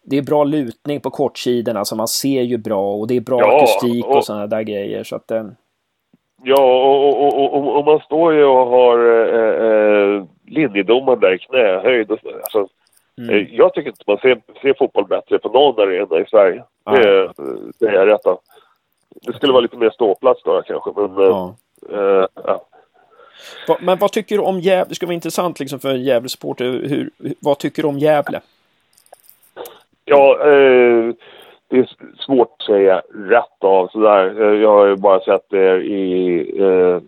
det är bra lutning på kortsidorna, alltså man ser ju bra och det är bra ja, akustik och, och sådana där grejer. Så att, eh, Ja, och, och, och, och, man står ju och har eh, eh linjedomaren där i knähöjd. Och, alltså, mm. Eh, jag tycker inte man ser, ser fotboll bättre på någon arena i Sverige. Ah. Det, det är jag rätt. Det skulle vara lite mer ståplats då kanske, men... Ah. Eh, ja. Men vad tycker du om Gävle? Det skulle vara intressant liksom för Gävle-supporter. Hur, vad tycker du om Gävle? Ja, eh, det är svårt att säga rätt av sådär. Eh, jag har ju bara sett det i... Eh,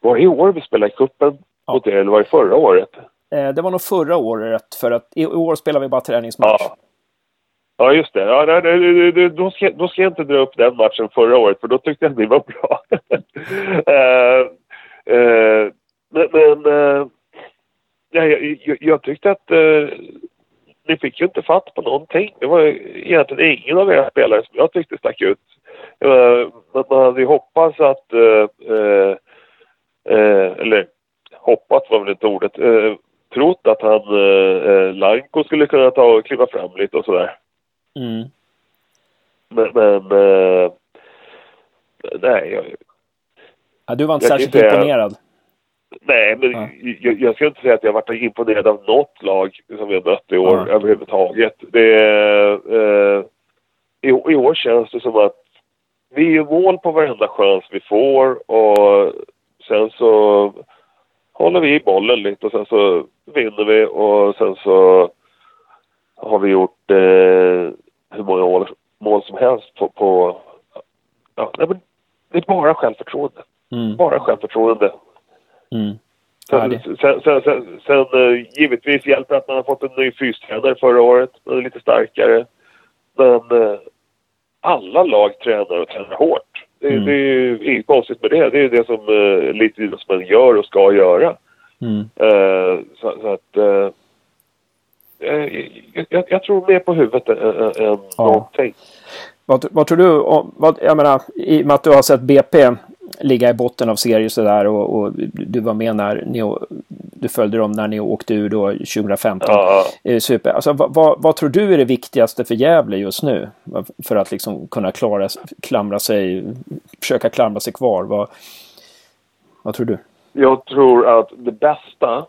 var det i år vi spelade i cupen ja. mot er, eller var det förra året? Eh, det var nog förra året, för att i år spelar vi bara träningsmatch. Ja. Ja, just det. Ja, nej, nej, då, ska, då ska jag inte dra upp den matchen förra året, för då tyckte jag att ni var bra. uh, *laughs* uh, men men uh, jag, jag, jag, tyckte att ni fick ju inte fatt på någonting. Det var egentligen ingen av era spelare som jag tyckte stack ut. Men man hade ju hoppats att, eller hoppats var väl inte ordet, trott att han, eh, eh, Lanko skulle kunna ta och kliva fram lite och sådär. Mm. Men, men eh, nej. Jag, ja, du var inte särskilt imponerad? Nej, men ja. jag, jag ska inte säga att jag varit imponerad av något lag som vi har mött i år ja. överhuvudtaget. Det, eh, i, I år känns det som att vi gör mål på varenda chans vi får och sen så håller vi i bollen lite och sen så vinner vi och sen så har vi gjort eh, hur många mål, mål som helst på, på ja, men det är bara självförtroende. Mm. Bara självförtroende. Mm. Sen, sen, sen, sen, sen uh, givetvis hjälper att man har fått en ny fystränare förra året. Man är lite starkare. Men uh, alla lag tränar och tränar hårt. Det, mm. det är ju inget konstigt med det. Det är det som uh, elitidrottsmän gör och ska göra. Mm. Uh, så, så, att... Uh, jag, jag, tror mer på huvudet än, än ja. någonting. Vad, vad tror du? Vad, jag menar, i och med att du har sett BP ligga i botten av serier sådär och, och du var med när ni, du följde dem när ni åkte ur då 2015. Ja. Eh, super. Alltså, vad, vad, tror du är det viktigaste för Gävle just nu? För att liksom kunna klara, klamra sig, försöka klamra sig kvar. Vad, vad tror du? Jag tror att det bästa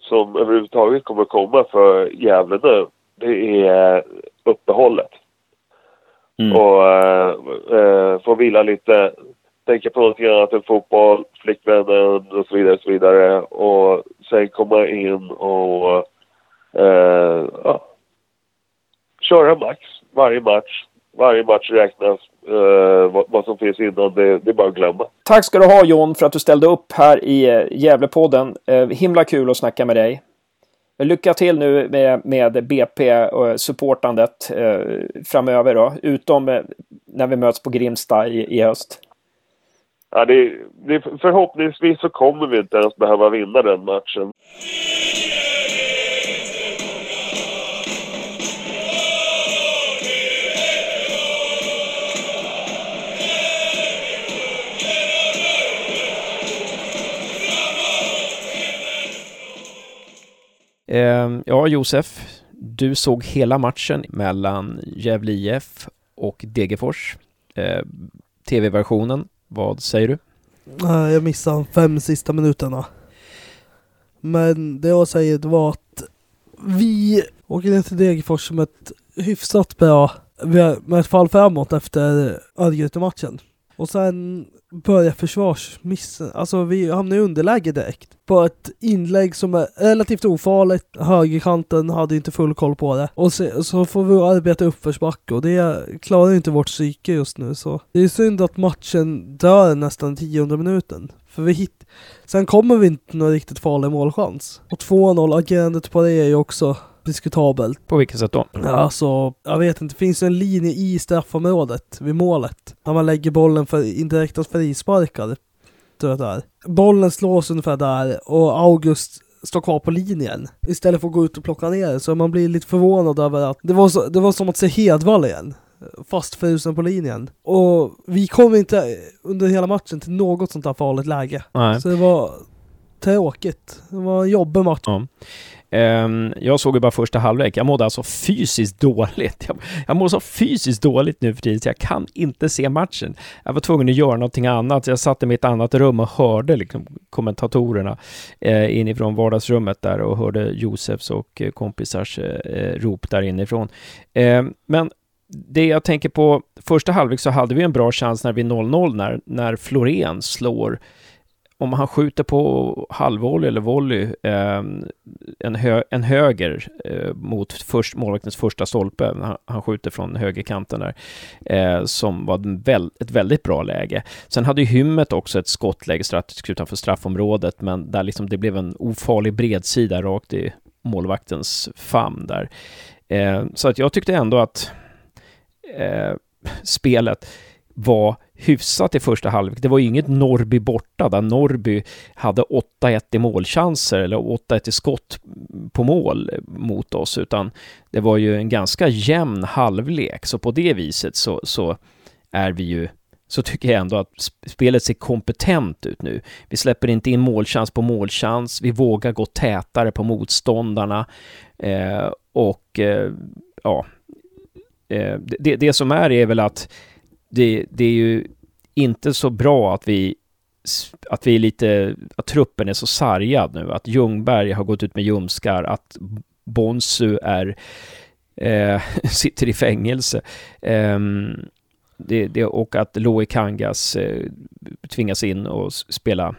som överhuvudtaget kommer komma för Gävle nu, det är uppehållet. Mm. Och äh, äh, få vila lite, tänka på någonting annat än fotboll, flickvännen och så vidare. Och så vidare. Och sen komma in och eh, ja, köra max varje match. Varje match räknas. Eh, vad, vad, som finns innan, det, det, är bara att glömma. Tack ska du ha John för att du ställde upp här i eh, Gävlepodden. Eh, himla kul att snacka med dig. Lycka till nu med, med BP-supportandet eh, eh, framöver då, utom eh, när vi möts på Grimsta i, i höst. Ja, det, det, förhoppningsvis så kommer vi inte ens behöva vinna den matchen. Ehm, ja, Josef, du såg hela matchen mellan Gävle IF och Degerfors. Eh, TV-versionen, vad säger du? Jag missade de fem sista minuterna. Men det jag säger var att vi åker ner till Degerfors med ett hyfsat bra, med ett fall framåt efter Örgryte-matchen. Och sen börjar försvarsmissen. Alltså vi hamnar i underläge direkt. På ett inlägg som är relativt ofarligt. Högerkanten hade inte full koll på det. Och så, så får vi arbeta uppförsbacke och det klarar inte vårt psyke just nu. Så det är synd att matchen dör nästan tionde minuten. För vi hit... Sen kommer vi inte någon riktigt farlig målchans. Och 2-0, agerandet på det är ju också diskutabelt. På vilket sätt då? Alltså, jag vet inte, det finns en linje i straffområdet vid målet. När man lägger bollen för indirekta frisparkar. Tror jag det är. Bollen slås ungefär där och August står kvar på linjen istället för att gå ut och plocka ner Så man blir lite förvånad över att det var, så, det var som att se Hedvall igen. Fastfrusen på linjen. Och vi kom inte under hela matchen till något sånt här farligt läge. Nej. Så det var tråkigt. Det var en jobbig match. Ja. Ehm, jag såg ju bara första halvlek. Jag mådde alltså fysiskt dåligt. Jag, jag mår så fysiskt dåligt nu för tiden så jag kan inte se matchen. Jag var tvungen att göra någonting annat. Jag satt i mitt annat rum och hörde liksom kommentatorerna eh, inifrån vardagsrummet där och hörde Josefs och eh, kompisars eh, rop där inifrån. Eh, men det jag tänker på, första halvlek så hade vi en bra chans när vi 0-0 när, när Florén slår om han skjuter på halvvolley eller volley, eh, en, hö en höger eh, mot först, målvaktens första stolpe, han, han skjuter från högerkanten där, eh, som var väl, ett väldigt bra läge. Sen hade ju Hymmet också ett skottläge strax utanför straffområdet, men där liksom det blev en ofarlig bredsida rakt i målvaktens famn där. Eh, så att jag tyckte ändå att eh, spelet var hyfsat i första halvlek. Det var ju inget Norby borta där Norby hade 8-1 i målchanser eller 8-1 i skott på mål mot oss, utan det var ju en ganska jämn halvlek. Så på det viset så, så är vi ju så tycker jag ändå att spelet ser kompetent ut nu. Vi släpper inte in målchans på målchans, vi vågar gå tätare på motståndarna eh, och eh, ja, eh, det, det som är är väl att det, det är ju inte så bra att vi att vi är lite, att truppen är så sargad nu, att Ljungberg har gått ut med ljumskar, att Bonsu är, eh, *laughs* sitter i fängelse. Eh, det, det, och att Loe Kangas eh, tvingas in och spela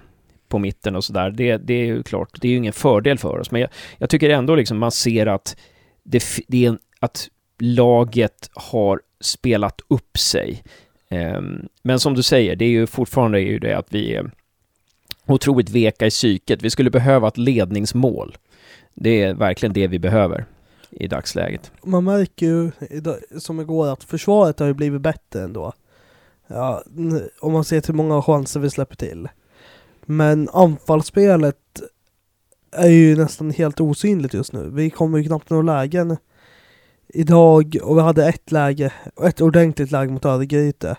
på mitten och sådär. Det, det är ju klart, det är ju ingen fördel för oss. Men jag, jag tycker ändå liksom man ser att det, det är en, att laget har spelat upp sig. Ehm, men som du säger, det är ju fortfarande är ju det att vi är otroligt veka i psyket. Vi skulle behöva ett ledningsmål. Det är verkligen det vi behöver i dagsläget. Man märker ju som igår att försvaret har ju blivit bättre ändå. Ja, om man ser till hur många chanser vi släpper till. Men anfallsspelet är ju nästan helt osynligt just nu. Vi kommer ju knappt några lägen idag och vi hade ett läge, ett ordentligt läge mot Örgryte.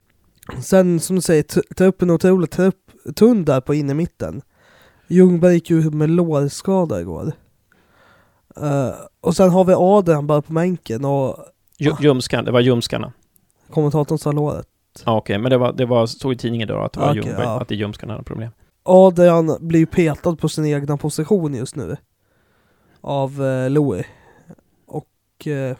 Sen som du säger, truppen är otroligt trupp, tunn där på innermitten. Ljungberg gick ju med lårskada igår. Uh, och sen har vi Adrian bara på bänken och... Ljumskan, det var ljumskarna? Kommentatorn sa låret. Ja, Okej, okay. men det var, det var, stod i tidningen då att det var okay, Ljungberg, ja. att det ljumskarna hade problem. Adrian blir petad på sin egna position just nu. Av uh, Louis. Och... Uh,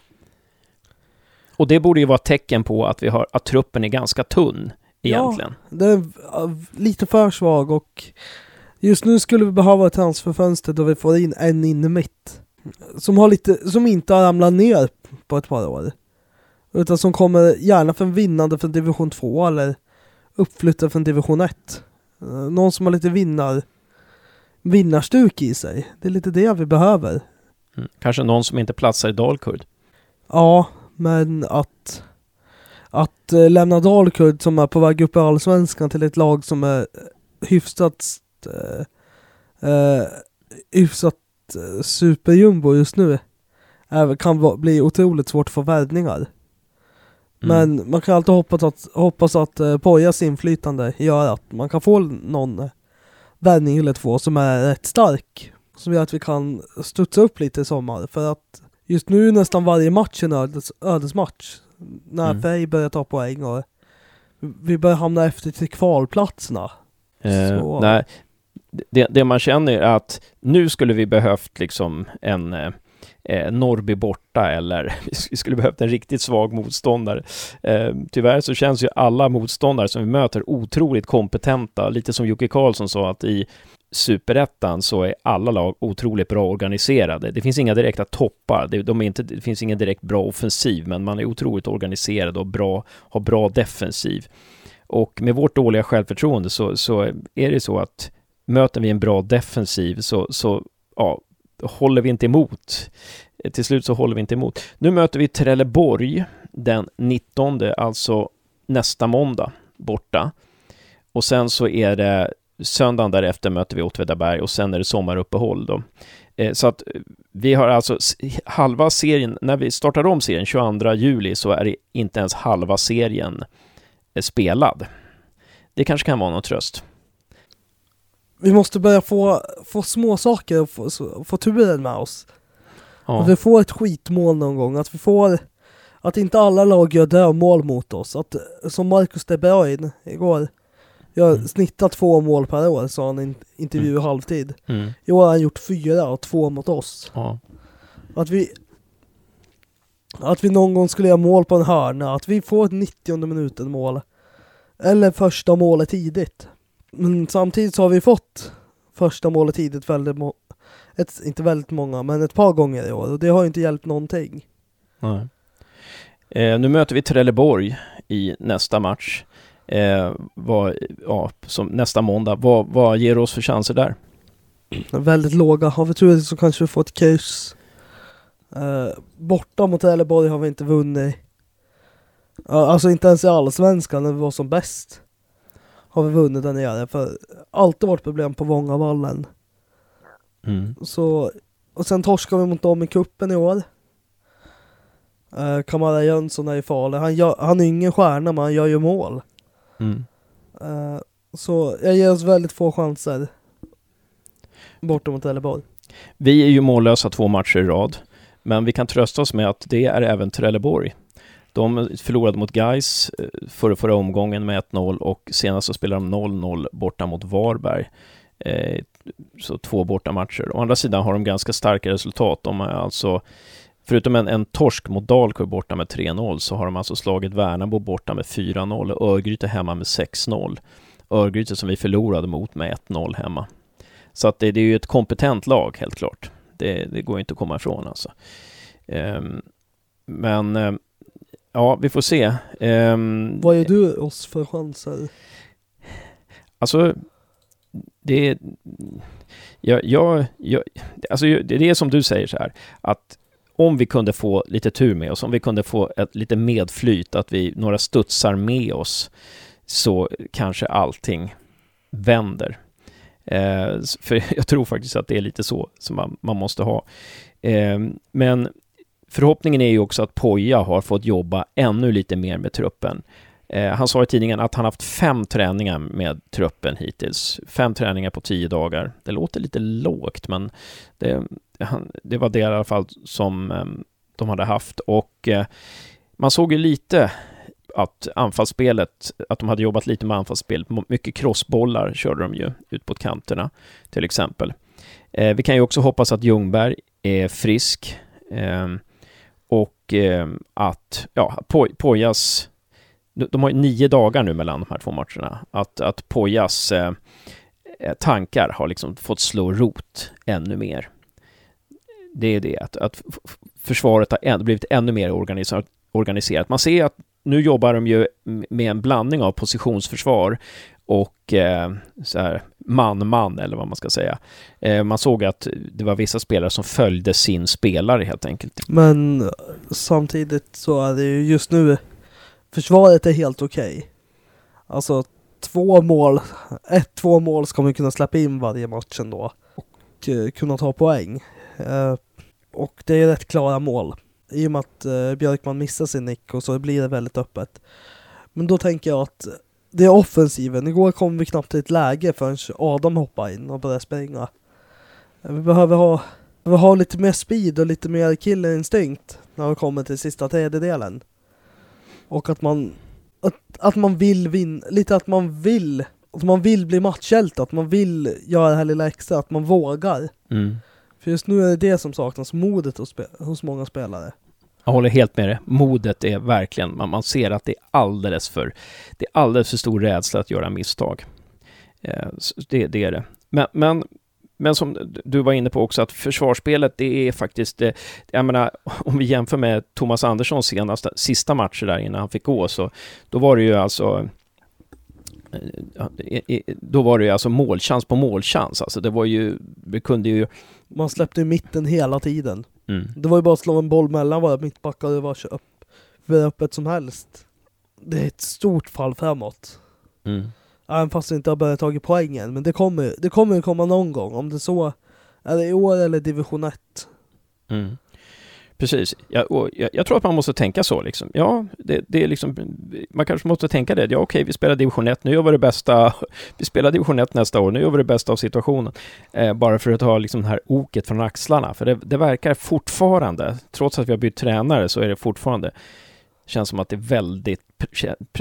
Och det borde ju vara ett tecken på att, vi har, att truppen är ganska tunn egentligen. Ja, den är lite för svag och just nu skulle vi behöva ett transferfönster då vi får in en inne mitt. Som, har lite, som inte har ramlat ner på ett par år. Utan som kommer gärna från vinnande från division 2 eller uppflyttad från division 1. Någon som har lite vinnar, vinnarstuk i sig. Det är lite det vi behöver. Mm. Kanske någon som inte platsar i Dalkurd. Ja, men att att eh, lämna Dalkurd som är på väg upp i Allsvenskan till ett lag som är hyfsat eh, eh, hyfsat eh, superjumbo just nu är, kan bli otroligt svårt för värvningar. Mm. Men man kan alltid hoppas att, hoppas att eh, Pojas inflytande gör att man kan få någon eh, värvning eller två som är rätt stark. Som gör att vi kan studsa upp lite i sommar. För att just nu är nästan varje match en ödes, ödesmatch när mm. Frej börjar ta poäng och vi börjar hamna efter till kvalplatserna. Eh, nej, det, det, man känner är att nu skulle vi behövt liksom en eh, eh Norrby borta eller *laughs* vi skulle behövt en riktigt svag motståndare. Eh, tyvärr så känns ju alla motståndare som vi möter otroligt kompetenta, lite som Jocke Karlsson sa att i superettan så är alla lag otroligt bra organiserade. Det finns inga direkta toppar, det, de är inte, det finns ingen direkt bra offensiv, men man är otroligt organiserad och bra, har bra defensiv. Och med vårt dåliga självförtroende så, så är det så att möter vi en bra defensiv så, så ja, håller vi inte emot. Till slut så håller vi inte emot. Nu möter vi Trelleborg den 19, alltså nästa måndag borta. Och sen så är det söndagen därefter möter vi Åtvidaberg och sen är det sommaruppehåll då. Eh, så att eh, vi har alltså halva serien, när vi startar om serien 22 juli så är det inte ens halva serien eh, spelad. Det kanske kan vara någon tröst. Vi måste börja få, få små saker och få, få turen med oss. Ja. Att vi får ett skitmål någon gång, att vi får att inte alla lag gör dödmål mot oss. Att, som Marcus de Bruyne igår, jag mm. snittar två mål per år, sa han i en intervju mm. halvtid. Mm. I år har han gjort fyra och två mot oss. Ja. Att vi att vi någon gång skulle göra mål på en hörna, att vi får ett 90 minuten mål. Eller första målet tidigt. Men samtidigt så har vi fått första målet tidigt väldigt ett, inte väldigt många, men ett par gånger i år och det har inte hjälpt någonting. Nej. Eh, nu möter vi Trelleborg i nästa match eh, vad, ja, som nästa måndag. Vad, vad ger oss för chanser där? Väldigt låga. Har vi tur så kanske vi får ett kryss. Eh, borta mot Trelleborg har vi inte vunnit. Alltså inte ens i Allsvenskan när vi var som bäst. Har vi vunnit där nere. För alltid varit problem på Vångavallen. Mm. Så, och sen torskar vi mot dem i kuppen i år. Eh, Kamara Jönsson är ju farlig. Han, gör, han är ingen stjärna men han gör ju mål. Mm. Uh, så jag ger oss väldigt få chanser borta mot Trelleborg. Vi är ju mållösa två matcher i rad, men vi kan trösta oss med att det är även Trelleborg. De förlorade mot Gais eh, förra, förra omgången med 1-0 och senast så spelade de 0-0 borta mot Varberg. Eh, så två borta matcher. Å andra sidan har de ganska starka resultat. De är alltså Förutom en, en torsk mot Dalkurd borta med 3-0 så har de alltså slagit Värnamo borta med 4-0 och Örgryte hemma med 6-0. Örgryte som vi förlorade mot med 1-0 hemma. Så att det, det, är ju ett kompetent lag helt klart. Det, det går inte att komma ifrån alltså. Um, men um, ja, vi får se. Um, Vad ger du oss för chanser? Alltså, det... Jag, jag, jag, alltså det är som du säger så här, att om vi kunde få lite tur med oss, om vi kunde få ett lite medflyt, att vi några studsar med oss, så kanske allting vänder. Eh, för *laughs* jag tror faktiskt att det är lite så som man, man måste ha. Eh, men förhoppningen är ju också att Poja har fått jobba ännu lite mer med truppen. Eh, han sa i tidningen att han haft fem träningar med truppen hittills. Fem träningar på tio dagar. Det låter lite lågt, men det, det var det i alla fall som ehm, de hade haft och eh, man såg ju lite att anfallsspelet, att de hade jobbat lite med anfallsspelet. Mycket crossbollar körde de ju ut på kanterna till exempel. Eh, vi kan ju också hoppas att Ljungberg är frisk ehm, och eh, att ja, Pojas... De har ju nio dagar nu mellan de här två matcherna. Att, att Pojas eh, eh, tankar har liksom fått slå rot ännu mer. Det är det, att, att försvaret har blivit ännu mer organiserat. Man ser att nu jobbar de ju med en blandning av positionsförsvar och eh, så här man-man eller vad man ska säga. Eh, man såg att det var vissa spelare som följde sin spelare helt enkelt. Men samtidigt så är det ju just nu försvaret är helt okej. Okay. Alltså två mål, ett, två mål ska man kunna släppa in varje match ändå och eh, kunna ta poäng. Eh, och det är rätt klara mål. I och med att eh, Björkman missar sin nick och så blir det väldigt öppet. Men då tänker jag att det är offensiven. Igår kom vi knappt till ett läge förrän Adam hoppade in och började springa. Eh, vi behöver ha, vi ha lite mer speed och lite mer killerinstinkt när vi kommer till sista tredjedelen. Och att man, att, att man vill vinna, lite att man vill, att man vill bli matchhjälte, att man vill göra det här lilla extra, att man vågar. Mm. För just nu är det det som saknas, modet hos, hos många spelare. Jag håller helt med dig. Modet är verkligen, man, man ser att det är alldeles för, det är alldeles för stor rädsla att göra misstag. Eh, det, det är det. Men, men, men som du var inne på också, att försvarsspelet, det är faktiskt, eh, jag menar, *laughs* om vi jämför med Thomas Anderssons senaste, sista matcher där innan han fick gå, så då var det ju alltså eh, då var det ju alltså målchans på målchans. Alltså det var ju, vi kunde ju... Man släppte i mitten hela tiden. Mm. Det var ju bara att slå en boll mellan våra mittbackar och det var upp, hur öppet som helst. Det är ett stort fall framåt. Mm. Även fast det inte har börjat ta poängen, men det kommer, det kommer komma någon gång. Om det så är det i år eller division 1. Mm. Precis. Jag, jag, jag, tror att man måste tänka så. Liksom. Ja, det, det, är liksom, man kanske måste tänka det. Ja, okej, vi spelar division 1, nu gör vi det bästa. *laughs* Vi spelar division 1 nästa år, nu gör vi det bästa av situationen. Eh, bara för att ha liksom det här oket från axlarna. För det, det, verkar fortfarande, trots att vi har bytt tränare, så är det fortfarande känns som att det är väldigt,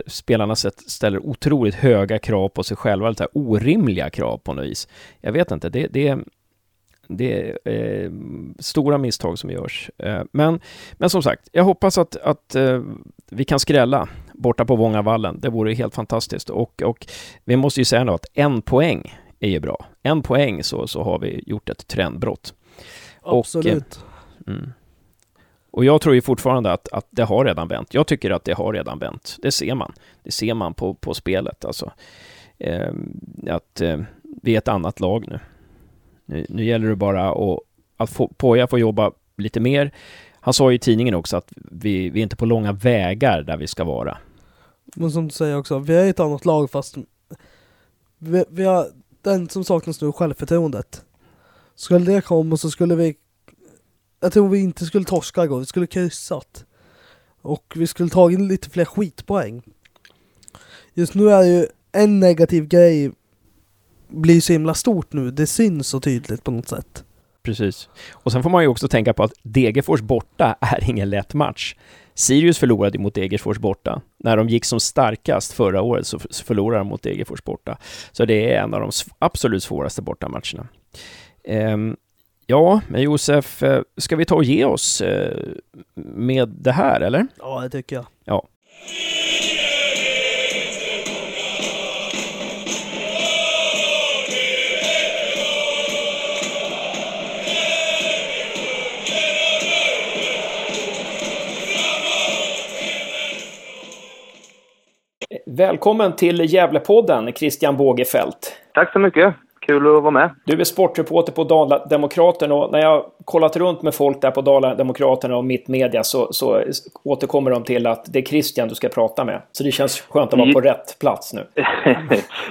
spelarna ställer otroligt höga krav på sig själva, lite orimliga krav på något vis. Jag vet inte, det, det, det är eh, stora misstag som görs. Eh, men, men som sagt, jag hoppas att, att eh, vi kan skrälla borta på Vångavallen. Det vore helt fantastiskt. Och, och vi måste ju säga nu att en poäng är ju bra. En poäng så, så har vi gjort ett trendbrott. Absolut. Och, mm. och jag tror ju fortfarande att, att det har redan vänt. Jag tycker att det har redan vänt. Det ser man. Det ser man på, på spelet. Alltså, eh, att eh, vi är ett annat lag nu. Nu, nu gäller det bara att, att få, Poja får jobba lite mer. Han sa ju i tidningen också att vi, vi är inte på långa vägar där vi ska vara. Men som du säger också, vi är ett annat lag fast vi, vi har den som saknas nu, självförtroendet. Skulle det komma så skulle vi jag tror vi inte skulle torska igår, vi skulle kryssat. Och vi skulle tagit lite fler skitpoäng. Just nu är det ju en negativ grej blir så himla stort nu. Det syns så tydligt på något sätt. Precis. Och sen får man ju också tänka på att Degerfors borta *laughs* är ingen lätt match. Sirius förlorade mot Degerfors borta. När de gick som starkast förra året så förlorade de mot Degerfors borta. Så det är en av de absolut svåraste bortamatcherna. Um, ja, men Josef, eh, ska vi ta och ge oss uh, med det här, eller? Ja, det tycker jag. Ja. Välkommen till Gävlepodden, Christian Bågefelt. Tack så mycket. Kul att vara med. Du är sportreporter på Dala-Demokraten och när jag kollat runt med folk där på Dala-Demokraten och Mittmedia så, så återkommer de till att det är Christian du ska prata med. Så det känns skönt att vara på rätt plats nu. *laughs*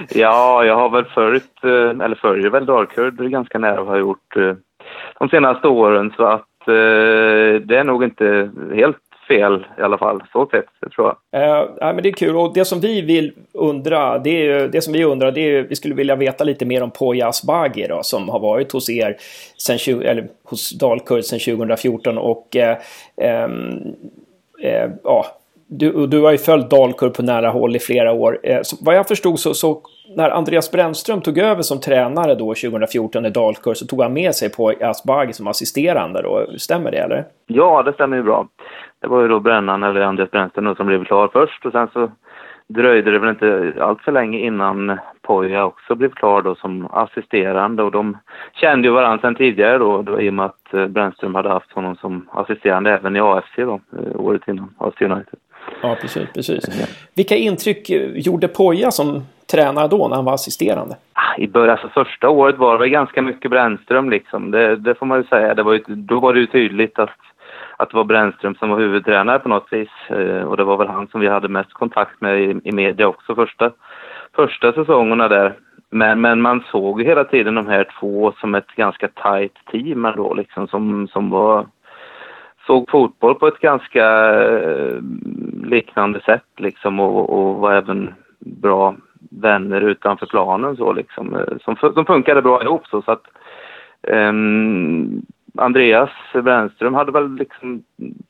ja, jag har väl följt, eh, eller följer väl Dalkurd ganska nära och har gjort eh, de senaste åren så att eh, det är nog inte helt fel i alla fall. Så sett, det tror jag. Eh, men det är kul och det som vi vill undra, det, är, det som vi undrar, det är vi skulle vilja veta lite mer om Poya Asbaghi då, som har varit hos er sen, eller hos Dalkurd sedan 2014 och eh, ehm, eh, ja, du, du har ju följt Dalkurd på nära håll i flera år. Eh, så, vad jag förstod så, så, när Andreas Brännström tog över som tränare då 2014 i Dalkurd så tog han med sig på Asbaghi som assisterande då. Stämmer det eller? Ja, det stämmer ju bra. Det var ju då Brännan, eller Andreas Brännström som blev klar först och sen så dröjde det väl inte allt för länge innan Poja också blev klar då som assisterande och de kände ju varandra sedan tidigare då, då i och med att eh, Brännström hade haft honom som assisterande även i AFC då, eh, året innan, AFC United. Ja, precis. precis. Vilka intryck eh, gjorde Poja som tränare då när han var assisterande? Ah, I början, alltså första året var det ganska mycket Brännström liksom. Det, det får man ju säga. Det var ju, då var det ju tydligt att att det var Brännström som var huvudtränare på något vis. Eh, och det var väl han som vi hade mest kontakt med i, i media också första, första säsongerna där. Men, men man såg hela tiden de här två som ett ganska tajt team ändå liksom som, som var såg fotboll på ett ganska eh, liknande sätt liksom och, och var även bra vänner utanför planen så liksom eh, som, som funkade bra ihop så, så att um, Andreas Brännström hade väl liksom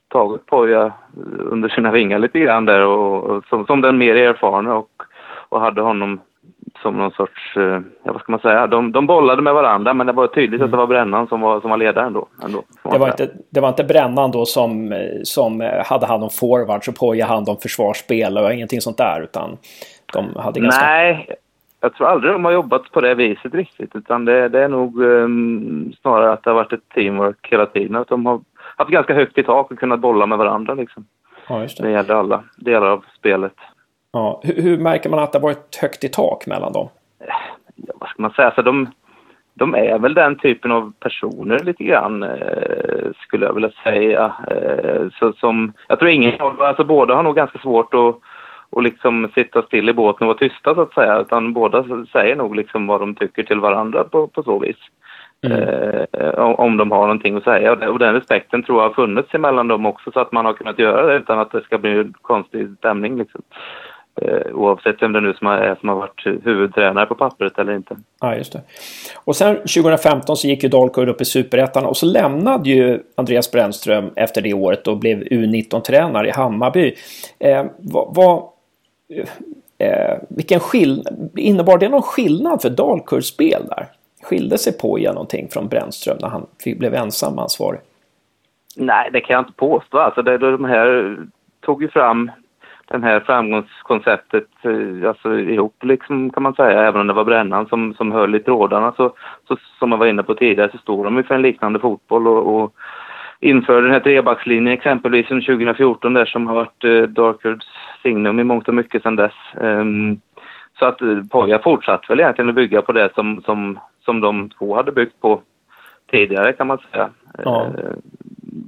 tagit Poja under sina vingar lite grann där och, och som, som, den mer erfarna och, och hade honom som någon sorts, eh, ja vad ska man säga, de, de bollade med varandra men det var tydligt mm. att det var Brännan som var, som var ledaren då. Ändå, det, var inte, det var inte Brännan då som, som hade hand om forwards och Poja hand om försvarsspel och ingenting sånt där utan de hade ganska... Nej, jag tror aldrig de har jobbat på det viset riktigt utan det, det är nog um, snarare att det har varit ett teamwork hela tiden. Att de har haft ganska högt i tak och kunnat bolla med varandra liksom. Ja, just det. det gäller alla delar av spelet. Ja. Hur, hur, märker man att det har varit högt i tak mellan dem? Ja, vad ska man säga? Alltså, de, de är väl den typen av personer lite grann, eh, skulle jag vilja säga. Eh, så som, jag tror ingen alltså båda har nog ganska svårt att och liksom sitta still i båten och vara tysta så att säga, utan båda säger nog liksom vad de tycker till varandra på, på så vis. Mm. Eh, om de har någonting att säga. Och den respekten tror jag har funnits emellan dem också så att man har kunnat göra det utan att det ska bli en konstig stämning. Liksom. Eh, oavsett vem det nu som är som har varit huvudtränare på pappret eller inte. Ja, just det. Och sen 2015 så gick ju Dalkurd upp i Superettan och så lämnade ju Andreas Brännström efter det året och blev U19-tränare i Hammarby. Eh, vad, vad, eh, vilken skillnad, innebar det någon skillnad för Dalkurds spel där? Skilde sig Poja någonting från Brännström när han blev ensam ansvarig? Nej, det kan jag inte påstå. Alltså det, de här tog ju fram det här framgångskonceptet eh, alltså, ihop liksom, kan man säga. Även om det var Brännan som, som höll i trådarna så, så som jag var inne på tidigare så stod de ju för en liknande fotboll och, och införde den här trebackslinjen exempelvis under 2014 där som har varit eh, Darkards signum i mångt och mycket sedan dess. Um, så att eh, Poja fortsatte väl egentligen att bygga på det som, som, som de två hade byggt på tidigare kan man säga. Ja. Uh,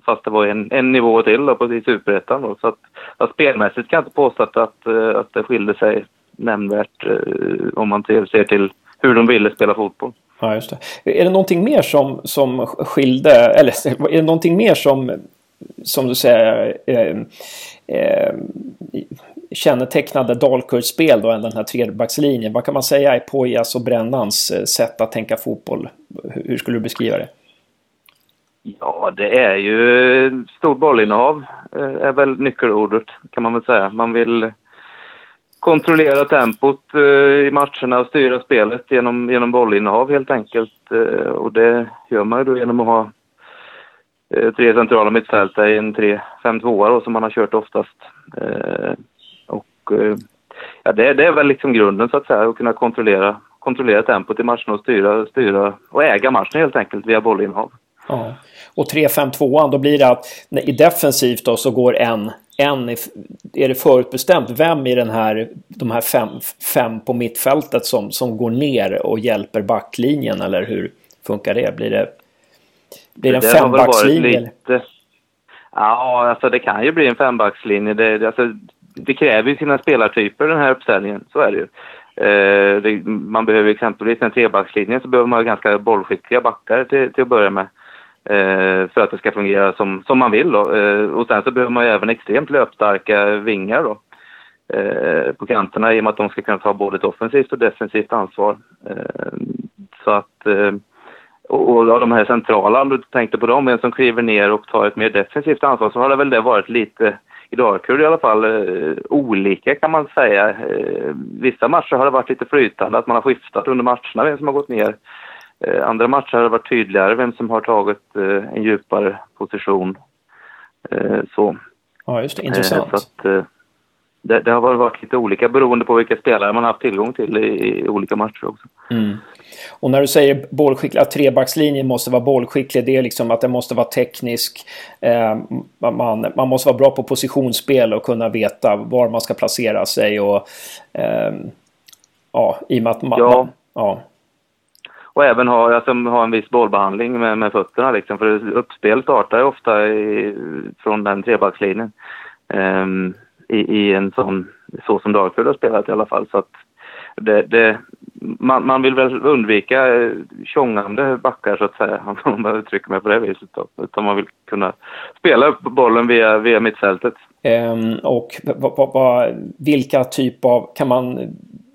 fast det var en, en nivå till då, på superettan då. Så att, att spelmässigt kan jag inte påstå att, att, eh, att det skilde sig nämnvärt uh, om man ser till hur de ville spela fotboll. Ja, just det. Är det någonting mer som, som skilde, eller *laughs* är det någonting mer som, som du säger, eh, eh, kännetecknade Dalkurds spel då än den här trebackslinjen? Vad kan man säga är Pojas och Brännans eh, sätt att tänka fotboll? Hur skulle du beskriva det? Ja, det är ju stort bollinnehav eh, är väl nyckelordet kan man väl säga. Man vill kontrollera tempot eh, i matcherna och styra spelet genom, genom bollinnehav helt enkelt. Eh, och det gör man ju då genom att ha eh, tre centrala mittfältare i en 3-5-2 som man har kört oftast. Eh, och eh, ja, det, det, är väl liksom grunden så att säga, att kunna kontrollera, kontrollera tempot i matcherna och styra, styra och äga matchen helt enkelt via bollinnehav. Ja. Och 3-5-2an, då blir det att i defensivt då så går en en är det förutbestämt vem i den här, de här fem, fem på mittfältet som, som går ner och hjälper backlinjen eller hur funkar det? Blir det, blir det en det fembackslinje? Lite... Ja, alltså det kan ju bli en fembackslinje. Det, alltså, det kräver ju sina spelartyper den här uppställningen, så är det ju. Eh, det, man behöver exempelvis en trebackslinje så behöver man ganska bollskickliga backar till, till att börja med. Eh, för att det ska fungera som, som man vill. Då. Eh, och sen så behöver man ju även extremt löpstarka vingar då, eh, på kanterna i och med att de ska kunna ta både ett offensivt och defensivt ansvar. Eh, så att, eh, och, och de här centrala, om du tänkte på dem, en som kliver ner och tar ett mer defensivt ansvar, så har det väl det varit lite i Dalkurd i alla fall eh, olika kan man säga. Eh, vissa matcher har det varit lite flytande, att man har skiftat under matcherna vem som har gått ner. Eh, andra matcher har det varit tydligare vem som har tagit eh, en djupare position. Eh, så. Ja, just det. Intressant. så att, det, det, har varit lite olika beroende på vilka spelare man har haft tillgång till i, i olika matcher också. Mm. Och när du säger bollskicklig, att trebackslinjen måste vara bollskicklig, det är liksom att den måste vara teknisk. Eh, man, man måste vara bra på positionsspel och kunna veta var man ska placera sig och eh, ja, i och med att man... Ja. ja. Och även ha, alltså, ha en viss bollbehandling med, med fötterna liksom, för uppspel startar ju ofta i, från den trebackslinjen. Um, i, i en sån, så som Dagfjord har spelat i alla fall. Så att det, det, man, man vill väl undvika eh, tjongande backar så att säga, *laughs* om man uttrycker mig på det viset. Då. Utan man vill kunna spela upp bollen via, via mittfältet. Um, och va, va, vilka typ av, kan man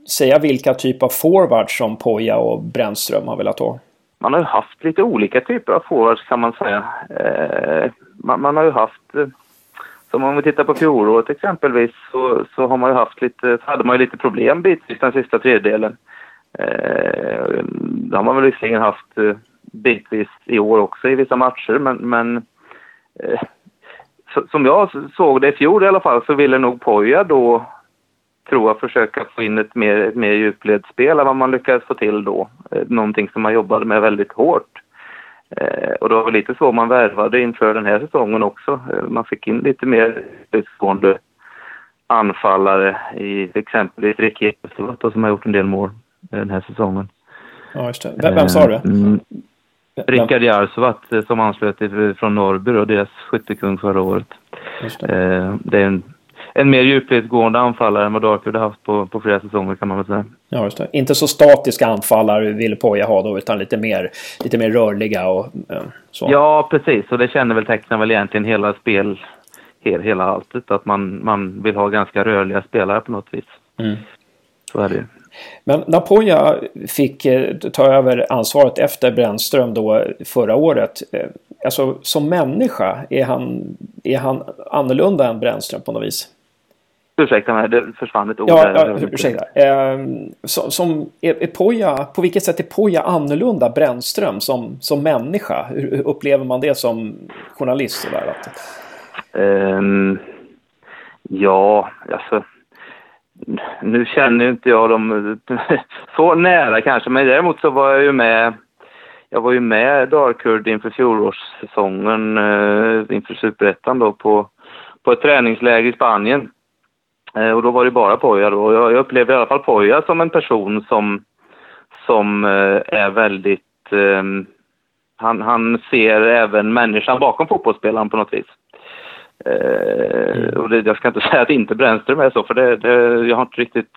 säga vilka typer av forwards som Poja och Brännström har velat ha? Man har ju haft lite olika typer av forwards kan man säga. Eh, man, man, har ju haft eh, som om vi tittar på fjolåret exempelvis så, så har man ju haft lite, hade man ju lite problem bitvis den sista tredjedelen. Eh, det har man väl visserligen haft eh, bitvis i år också i vissa matcher men, men eh, som jag såg det i fjol i alla fall så ville nog Poja då tror jag försöka få in ett mer, ett mer djupledsspel än vad man lyckades få till då. Eh, någonting som man jobbade med väldigt hårt. Eh, och det var väl lite så man värvade inför den här säsongen också. Eh, man fick in lite mer utgående anfallare i exempelvis Ricky Ekestuvat som har gjort en del mål den här säsongen. Ja, just det. Vem, vem sa du? Mm, Rickard Jarsuvat som anslöt från Norrby och deras skyttekung förra året. Det. det. är en en mer djupledsgående anfallare än vad Darkwood har haft på, på flera säsonger kan man väl säga. Ja, just det. Inte så statiska anfallare vill Poja ha då, utan lite mer, lite mer rörliga och så. Ja, precis. Och det känner väl tecknar väl egentligen hela spel, hela alltet. Att man, man vill ha ganska rörliga spelare på något vis. Mm. Så är det ju. Men när Poja fick eh, ta över ansvaret efter Brännström då förra året. Eh, alltså som människa, är han, är han annorlunda än Brännström på något vis? Ursäkta mig, det försvann ett ord ja. Ja, ursäkta. Eh, som, som är, är Poja, på vilket sätt är Poja annorlunda Brännström som, som människa? Hur upplever man det som journalist? Sådär. Um, ja, alltså nu känner inte jag dem *laughs* så nära kanske, men däremot så var jag ju med jag var ju med Darkurd inför fjolårssäsongen, eh, inför superettan då på, på ett träningsläger i Spanien. Eh, och då var det bara Poja då. Jag, jag upplevde i alla fall Poja som en person som, som eh, är väldigt... Eh, han, han ser även människan bakom fotbollsspelaren på något vis. Eh, och det, jag ska inte *laughs* säga att inte Brännström är så, för det, det, jag har inte riktigt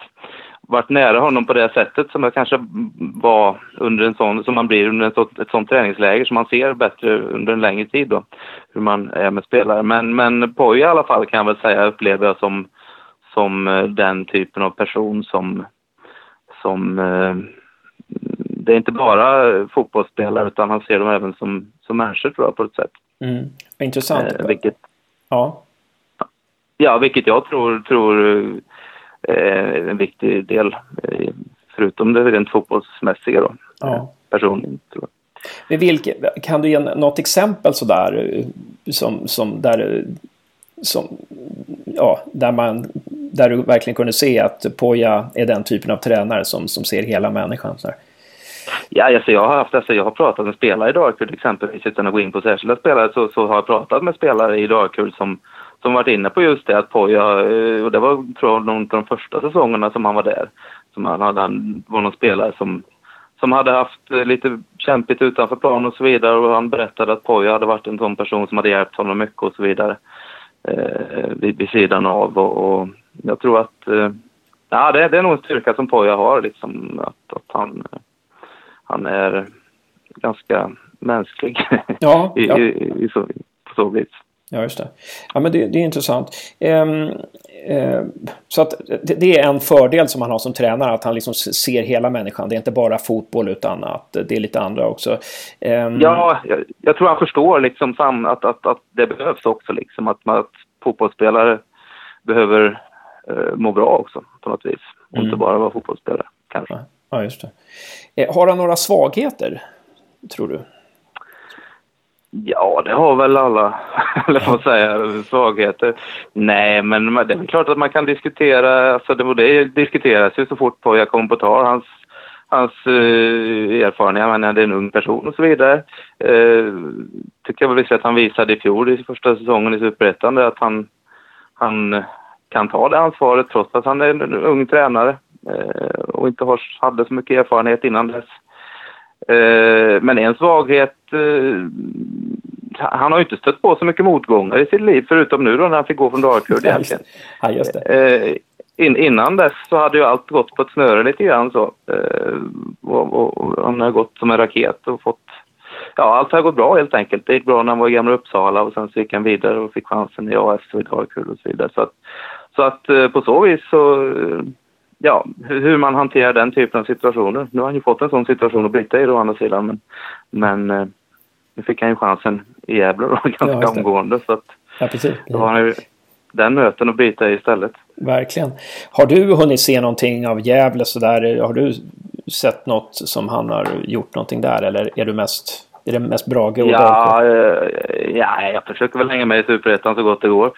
varit nära honom på det sättet som jag kanske var under en sån, som man blir under ett, sånt, ett sånt träningsläger, som man ser bättre under en längre tid då, hur man är med spelare. Men, men Poja i alla fall kan jag väl säga upplever jag som som eh, den typen av person som, som eh, det är inte bara fotbollsspelare utan han ser dem även som, som människor tror jag på ett sätt. Mm. Intressant. Eh, vilket, ja. ja, vilket jag tror, tror är en viktig del förutom det rent fotbollsmässiga då. Ja. Personligen tror jag. Vilke, kan du ge något exempel sådär som, som där som, ja, där, man, där du verkligen kunde se att Poja är den typen av tränare som, som ser hela människan. Så. Ja, alltså jag har haft, alltså jag har pratat med spelare i Darkwood exempelvis, utan att gå in på särskilda spelare, så, så har jag pratat med spelare i Darkwood som, som varit inne på just det att Poja, eh, och det var tror jag någon av de första säsongerna som han var där, som han, hade, han var någon spelare som, som hade haft eh, lite kämpigt utanför plan och så vidare och han berättade att Poja hade varit en sån person som hade hjälpt honom mycket och så vidare eh, vid, vid sidan av. Och, och jag tror att eh, ja, det, det är nog en styrka som Poja har, liksom, att, att han, han är ganska mänsklig ja, *laughs* I, ja. I, i, så, på så vis. Ja, just det. Ja, men det, det är intressant. Ehm, eh, så att det, det, är en fördel som han har som tränare, att han liksom ser hela människan. Det är inte bara fotboll utan att det är lite andra också. Ehm... Ja, jag, jag, tror han förstår liksom sam, att, att, att det behövs också liksom. Att, att fotbollsspelare behöver eh, må bra också på något vis. Och mm. inte bara vara fotbollsspelare kanske. Ja, just det. Eh, har han några svagheter, tror du? Ja, det har väl alla, *laughs* eller vad säga, svagheter. Nej, men det är klart att man kan diskutera, alltså det, det diskuteras ju så fort jag kommer på tal, hans, hans uh, erfarenhet, han är en ung person och så vidare. Uh, tycker jag väl att han visade i fjol i första säsongen i Superettan att han, han kan ta det ansvaret trots att han är en ung tränare uh, och inte har, hade så mycket erfarenhet innan dess. Eh, men en svaghet, eh, han har ju inte stött på så mycket motgångar i sitt liv förutom nu då när han fick gå från Dalkurd egentligen. Ja, just det. Eh, in, innan dess så hade ju allt gått på ett snöre lite grann så. Och, och, och han har gått som en raket och fått ja, allt har gått bra helt enkelt. Det gick bra när han var i Gamla Uppsala och sen så gick han vidare och fick chansen i AS och i Dalkurd och så vidare. Så att, så att på så vis så ja, hur man hanterar den typen av situationer. Nu har han ju fått en sån situation att bryta i å andra sidan, men, men eh, nu fick han ju chansen i Gävle då, *laughs* ganska ja, omgående. Så att ja, precis. Då har han ju den möten att bryta i istället. Verkligen. Har du hunnit se någonting av Gävle sådär? Har du sett något som han har gjort någonting där eller är du mest är det mest Brage och ja, ja, jag försöker väl hänga med i Superettan så gott det går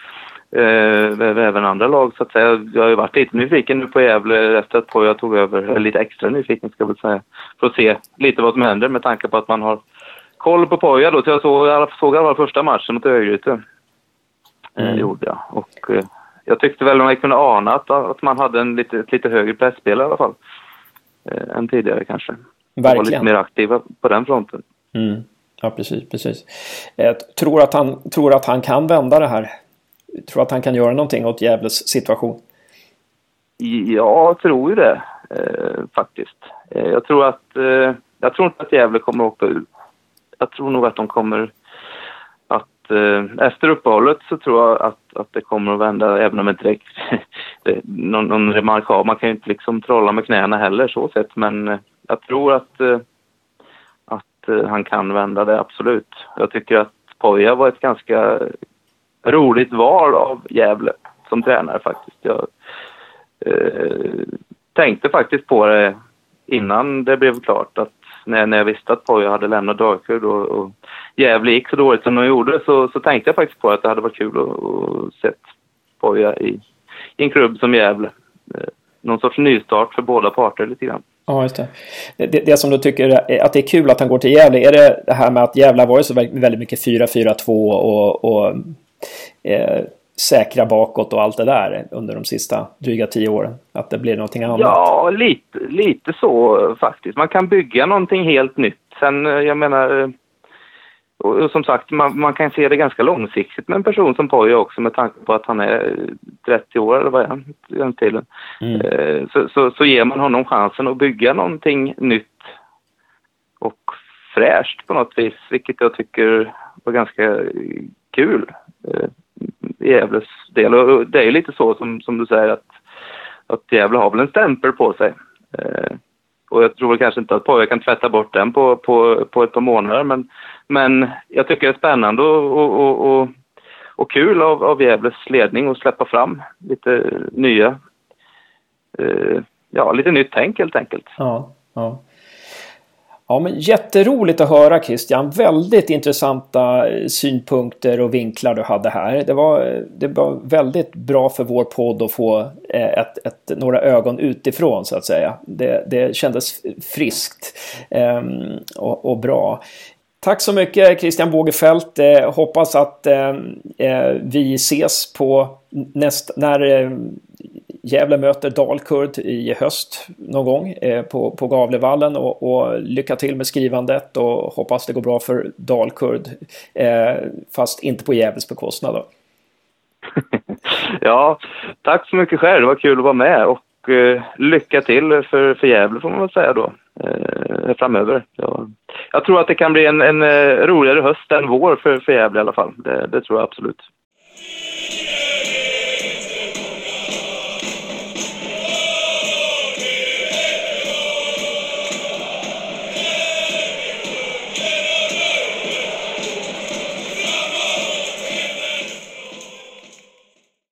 eh, även andra lag så att säga. Jag har ju varit lite nyfiken nu på Gävle efter att jag tog över, lite extra nyfiken ska jag väl säga, för att se lite vad som händer med tanke på att man har koll på Poja då. Så jag såg, jag såg alla första matchen mot Örgryte. Eh, mm. gjorde jag. Och eh, jag tyckte väl att man kunde ana att, att man hade en lite, ett lite högre pressspel i alla fall. Eh, än tidigare kanske. Verkligen. Var lite mer aktiva på den fronten. Mm. Ja, precis, precis. Jag tror att, han, tror att han kan vända det här tror att han kan göra någonting åt Gävles situation? Jag tror ju det eh, faktiskt. Eh, jag tror att eh, jag tror inte att Gävle kommer att åka ut. Jag tror nog att de kommer att eh, efter uppehållet så tror jag att, att det kommer att vända även om det *laughs* inte är någon, någon remarkabel. Man kan ju inte liksom trolla med knäna heller så sett men eh, jag tror att, eh, att eh, han kan vända det absolut. Jag tycker att Poja var ett ganska roligt val av Gävle som tränare faktiskt. Jag eh, tänkte faktiskt på det innan det blev klart att när, när jag visste att Poja hade lämnat Dalkurd och, och Gävle gick så dåligt som de gjorde så, så tänkte jag faktiskt på att det hade varit kul att, att se Poja i, i en klubb som Gävle. Eh, någon sorts nystart för båda parter lite grann. Ja, just det. det. Det, som du tycker att det är kul att han går till Gävle, är det det här med att Gävle var varit så väldigt mycket 4-4-2 och, och eh, säkra bakåt och allt det där under de sista dryga tio åren? Att det blir någonting annat? Ja, lite, lite så faktiskt. Man kan bygga någonting helt nytt. Sen, eh, jag menar, eh, och som sagt, man, man kan se det ganska långsiktigt med en person som Poja också med tanke på att han är 30 år eller vad är han, den tiden. Mm. Eh, så, så, så ger man honom chansen att bygga någonting nytt och fräscht på något vis, vilket jag tycker var ganska kul eh, i Gävles del. Och det är ju lite så som, som du säger att, att Gävle har väl en stämpel på sig. Eh, och jag tror väl kanske inte att Poja kan tvätta bort den på, på, på ett par månader men, men jag tycker det är spännande och, och, och, och, och kul av, av Gävles ledning att släppa fram lite nya, eh, ja lite nytt tänk helt enkelt. Ja, ja. Ja, men jätteroligt att höra Christian. Väldigt intressanta eh, synpunkter och vinklar du hade här. Det var, eh, det var väldigt bra för vår podd att få eh, ett, ett, några ögon utifrån så att säga. Det, det kändes friskt um, och, och, bra. Tack så mycket Christian Bågefelt. Eh, hoppas att eh, vi ses på nästa, när eh, Gävle möter Dalkurd i höst någon gång eh, på, på Gavlevallen och, och, lycka till med skrivandet och hoppas det går bra för Dalkurd. Eh, fast inte på Gävles bekostnad då. *laughs* ja, tack så mycket själv. Det var kul att vara med och eh, lycka till för, för Gävle får man väl säga då eh, framöver. Ja. Jag tror att det kan bli en, en eh, roligare höst än vår för, för Gävle i alla fall. Det, det tror jag absolut.